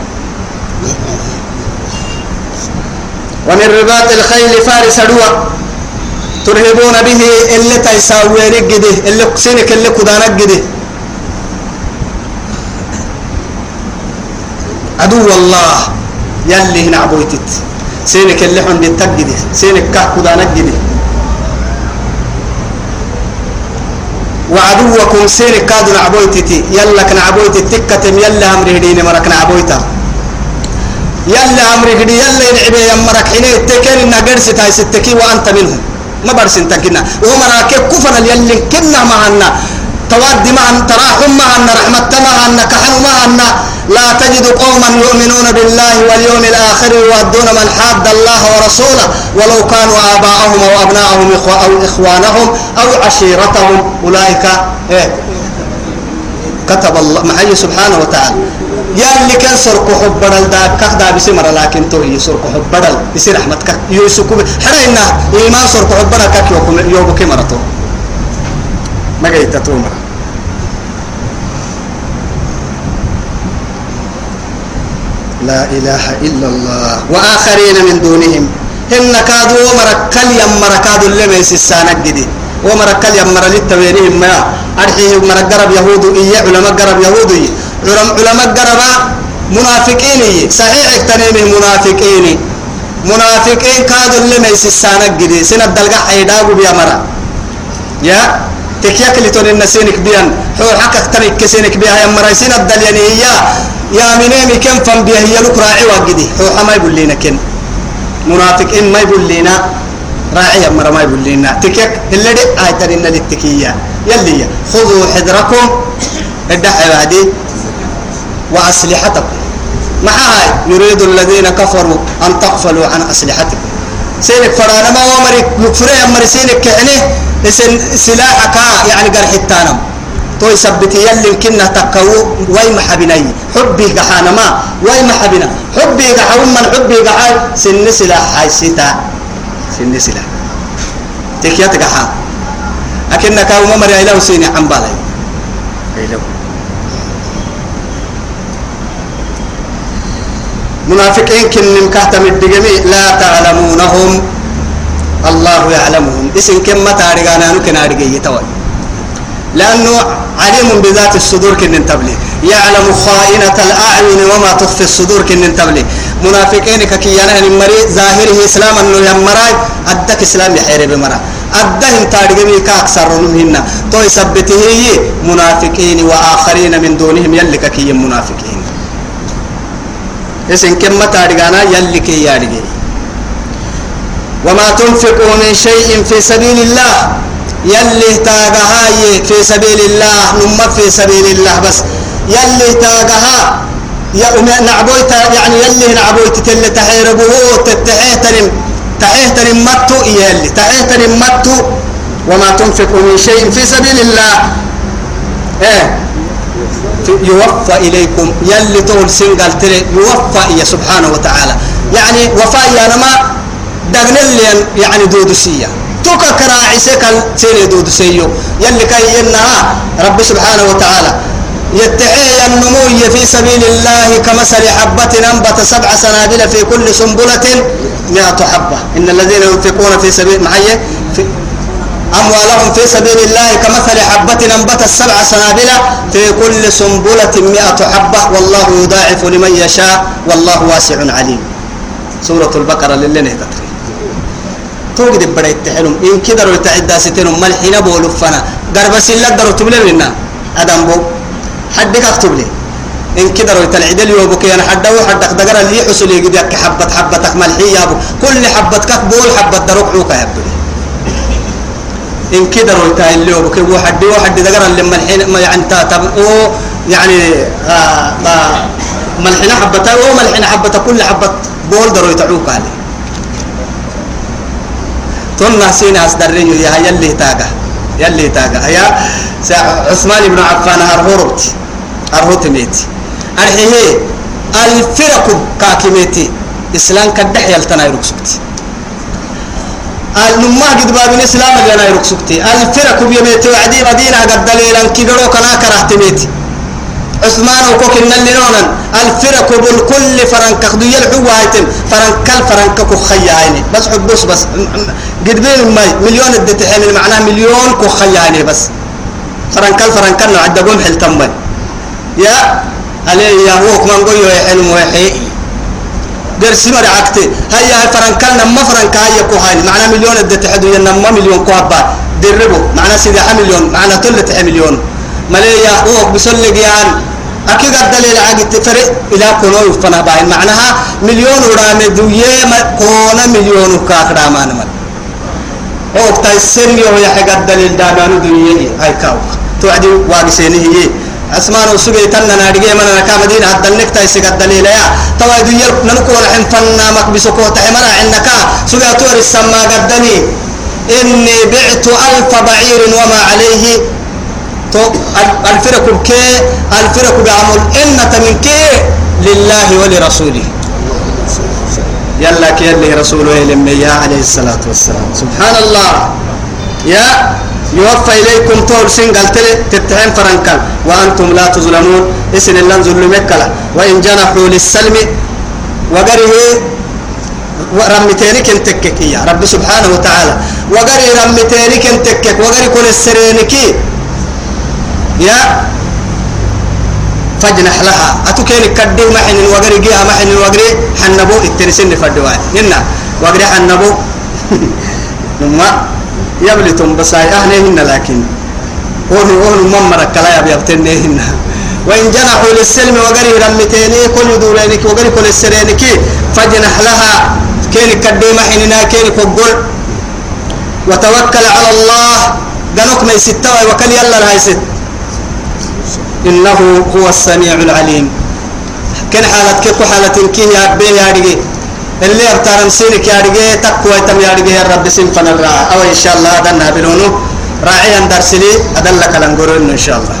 ومن رباط الخيل فارس دوا ترهبون به اللي تيساوي رجده اللي سينك اللي كدانك جده عدو الله يلي هنا عبويتت. سينك اللي حن تجده سينك كه كدانك جده وعدوكم سينك كادو نعبويتتي يلا كن عبويتي تكتم يلا امري دين مرك نعبويتا يلا امري دي يلا ينعبي يمرك حين التكين ان قرس تاي ستكي وأنت منهم. ما برسن تكنا ومراك كفنا يلي كنا معنا. تواد معنا تراحم معنا رحمة معنا كحل معنا. لا تجد قوما يؤمنون بالله واليوم الآخر يودون من حاد الله ورسوله. ولو كانوا آباءهم أو أبناءهم أو إخوانهم أو عشيرتهم. أولئك إيه؟ كتب الله معي سبحانه وتعالى. يا اللي كان سرق حب بدل دا كخدا بسمر لكن تو يسرق حب بدل يصير رحمتك يوسف حرينا إيمان سرق حب بدل كك يوم يوم كمرتو ما جيت تومر لا إله إلا الله. وآخرين من دونهم. هن كادوا ومركل يم مركادوا اللي بيس السانك جدي ومركل يم مرلت تبينهم ما. أرحيه مرقرب يهود إيه علماء قرب يهود علماء قرب منافقين. صحيح اكتنيمه منافقين. منافقين كادوا اللي بيس السانك جدي سنة دلقا حيداغوا بيا مرة يا؟ تكياك اللي توني النسينك بيان. حول حكك تنك كسينك بيها يا مريسين الدلياني يا يا منامي كم فن بيها هي لك راعي واجدي هو حما يقول لنا كن. منافق إن ما يقول لنا راعي مرة ما يقول لنا تكيك اللي دي آيتان إن التكية يلي خذوا حذركم الدحي بعدي وأسلحتكم. مع هاي يريد الذين كفروا أن تغفلوا عن أسلحتكم. سينك فرانا ما ومرك يكفرين أمري سينك كعنه سلاحك يعني قرح التانم. تو يثبت يلي كنا تقو وي محبني حبي قحانا ما وي محبنا حبي قحا من حبي قحا سن سلاح هاي سيتا. سن سلاح تكيات قحا أكنك أو ممر إلهو سيني عن بالي إلهو. منافقين كن كهتم الدقمي لا تعلمونهم. الله يعلمهم. اسم كم تاريغانا نكن أرجي توي لأنه عليم بذات الصدور كن تبلي. يعلم خائنة الأعين وما تخفي الصدور كن تبلي. منافقين ككيانا مري ظاهره إسلام أنه يمرأي أدك إسلام يحير بمرا أدهم تاريغمي كأكثر منهن تو يثبته منافقين وآخرين من دونهم يلي ككي منافقين. اسم كم تاريغانا يلي كي ياريغي وما تنفقوا من شيء في سبيل الله. يلي تاغها في سبيل الله نم في سبيل الله بس. يلي تاغها يا نعبويت يعني يلي نعبويت تل تحيربه تتحيتنم تحيتنم متو يلي تحيتنم متو وما تنفقوا من شيء في سبيل الله. إيه. يوفى إليكم. يلي تقول سنقل تري يوفى إيا سبحانه وتعالى. يعني وفاء يا نما دغنل يعني دودسية توكا كراعي سكال سيني دودسيو يلي ينها رب سبحانه وتعالى. يتحي النمو في سبيل الله كمثل حبة أنبت سبع سنابل في كل سنبلة مئة حبة. إن الذين ينفقون في سبيل معي؟ في أموالهم في سبيل الله كمثل حبة أنبت سبع سنابل في كل سنبلة مئة حبة. والله يضاعف لمن يشاء. والله واسع عليم. سورة البقرة للي نهتتري توجد بدأ يتحلم. إن كده رو يتعدى ستين ملحين بولو فنا قرب سيلا درو تبلي لنا أدم بو حدك اكتب لي. إن كده رو يتلعد لي وبكي أنا حد أو حد دقر اللي حصل يجدك حبة حبتك ملحية يا أبو. كل حبة كف بول حبة دروك عوكا أبو. إن كده رو يتعد لي وبكي واحد واحد دقر اللي ملحين ما يعني تا تب أو يعني آه آه ملحنا حبة أو ملحنا حبة كل حبة بول درو يتعوك عليه تنا سين أصدرين يا يلي تاجا يلي تاجا يا عثمان بن عفان هرهرت ميتي الحيه الفرق كاكميتي إسلام كدح يلتنا يركسكتي النما قد باب الإسلام اللي أنا يركسكتي الفرق بيميتي وعدي مدينة قد دليلا كبروا كنا كرهتميتي عثمان وكوك اللي نونا الفرق بالكل فرنك خدو يلعو هايتم فرنك الفرنك كو خياني بس حبوس بس. قد بين ماي. مليون الدتحين. معناه مليون كو خياني بس. فرنك الفرنك نوع عدقون حل تمي يا علي يا هو كمان قوي يحلم ويحيي قرسي مري عكتي. هيا فرنك لما فرنك هيا كو هاي معناه مليون الدتحين. ينما مليون كو هبا دربو. معناه سيدي مليون معناه تلت مليون. مليا هو بسلق يعني أكيد الدليل عقد تفرق إلى كونو يفنا باين معناها مليون ورام دوية ما كونا مليون كاكرا ما نمل هو تيسر يو يحق الدليل دامان دوية هاي كاو توعدي واقسيني هي عثمان وسجي تنا نادجي من أنا كمدينة هذا النك تيسك الدليل يا توا يدير ننكون حين فنا مكبسكو تحمنا عندك سجى تور السما قدني إني بعت ألف بعير وما عليه تو الفرق كي الفرق بعمل إن من كي لله ولرسوله. يلا كي يلي رسوله يا عليه الصلاة والسلام. سبحان الله يا يوفى إليكم طول سن قلت تتهم فرنكل وأنتم لا تظلمون. إسن الله ظلمك وإن جنحوا للسلم وقره رمتينك انتكك يا رب سبحانه وتعالى. وقري رمتينك انتكك. وقري كل السرينك يا فجنح لها. أتوكين كدي محن وقري جيها محن وقري حنبو الترسين فدوا هنا وقري حنبو. نما يبلتم بساي أهلهن لكن. هون هون ممر كلا يبتنهن وإن جنحوا للسلم وقري رمتيني كل دورينك وقري كل السرينك فجنح لها. كين كدي محننا كين كقول. وتوكل على الله. قالوك ما يستوى وكل يلا لا يست. إنه هو السميع العليم. كن حالة كيف حالة كي يا بي يا رجي اللي أبتارم سينك يا رجي تقوى تم يا رجي رب سين فنرا أو إن شاء الله هذا نابلونه راعيا درسلي أدلك لنقولون إن شاء الله.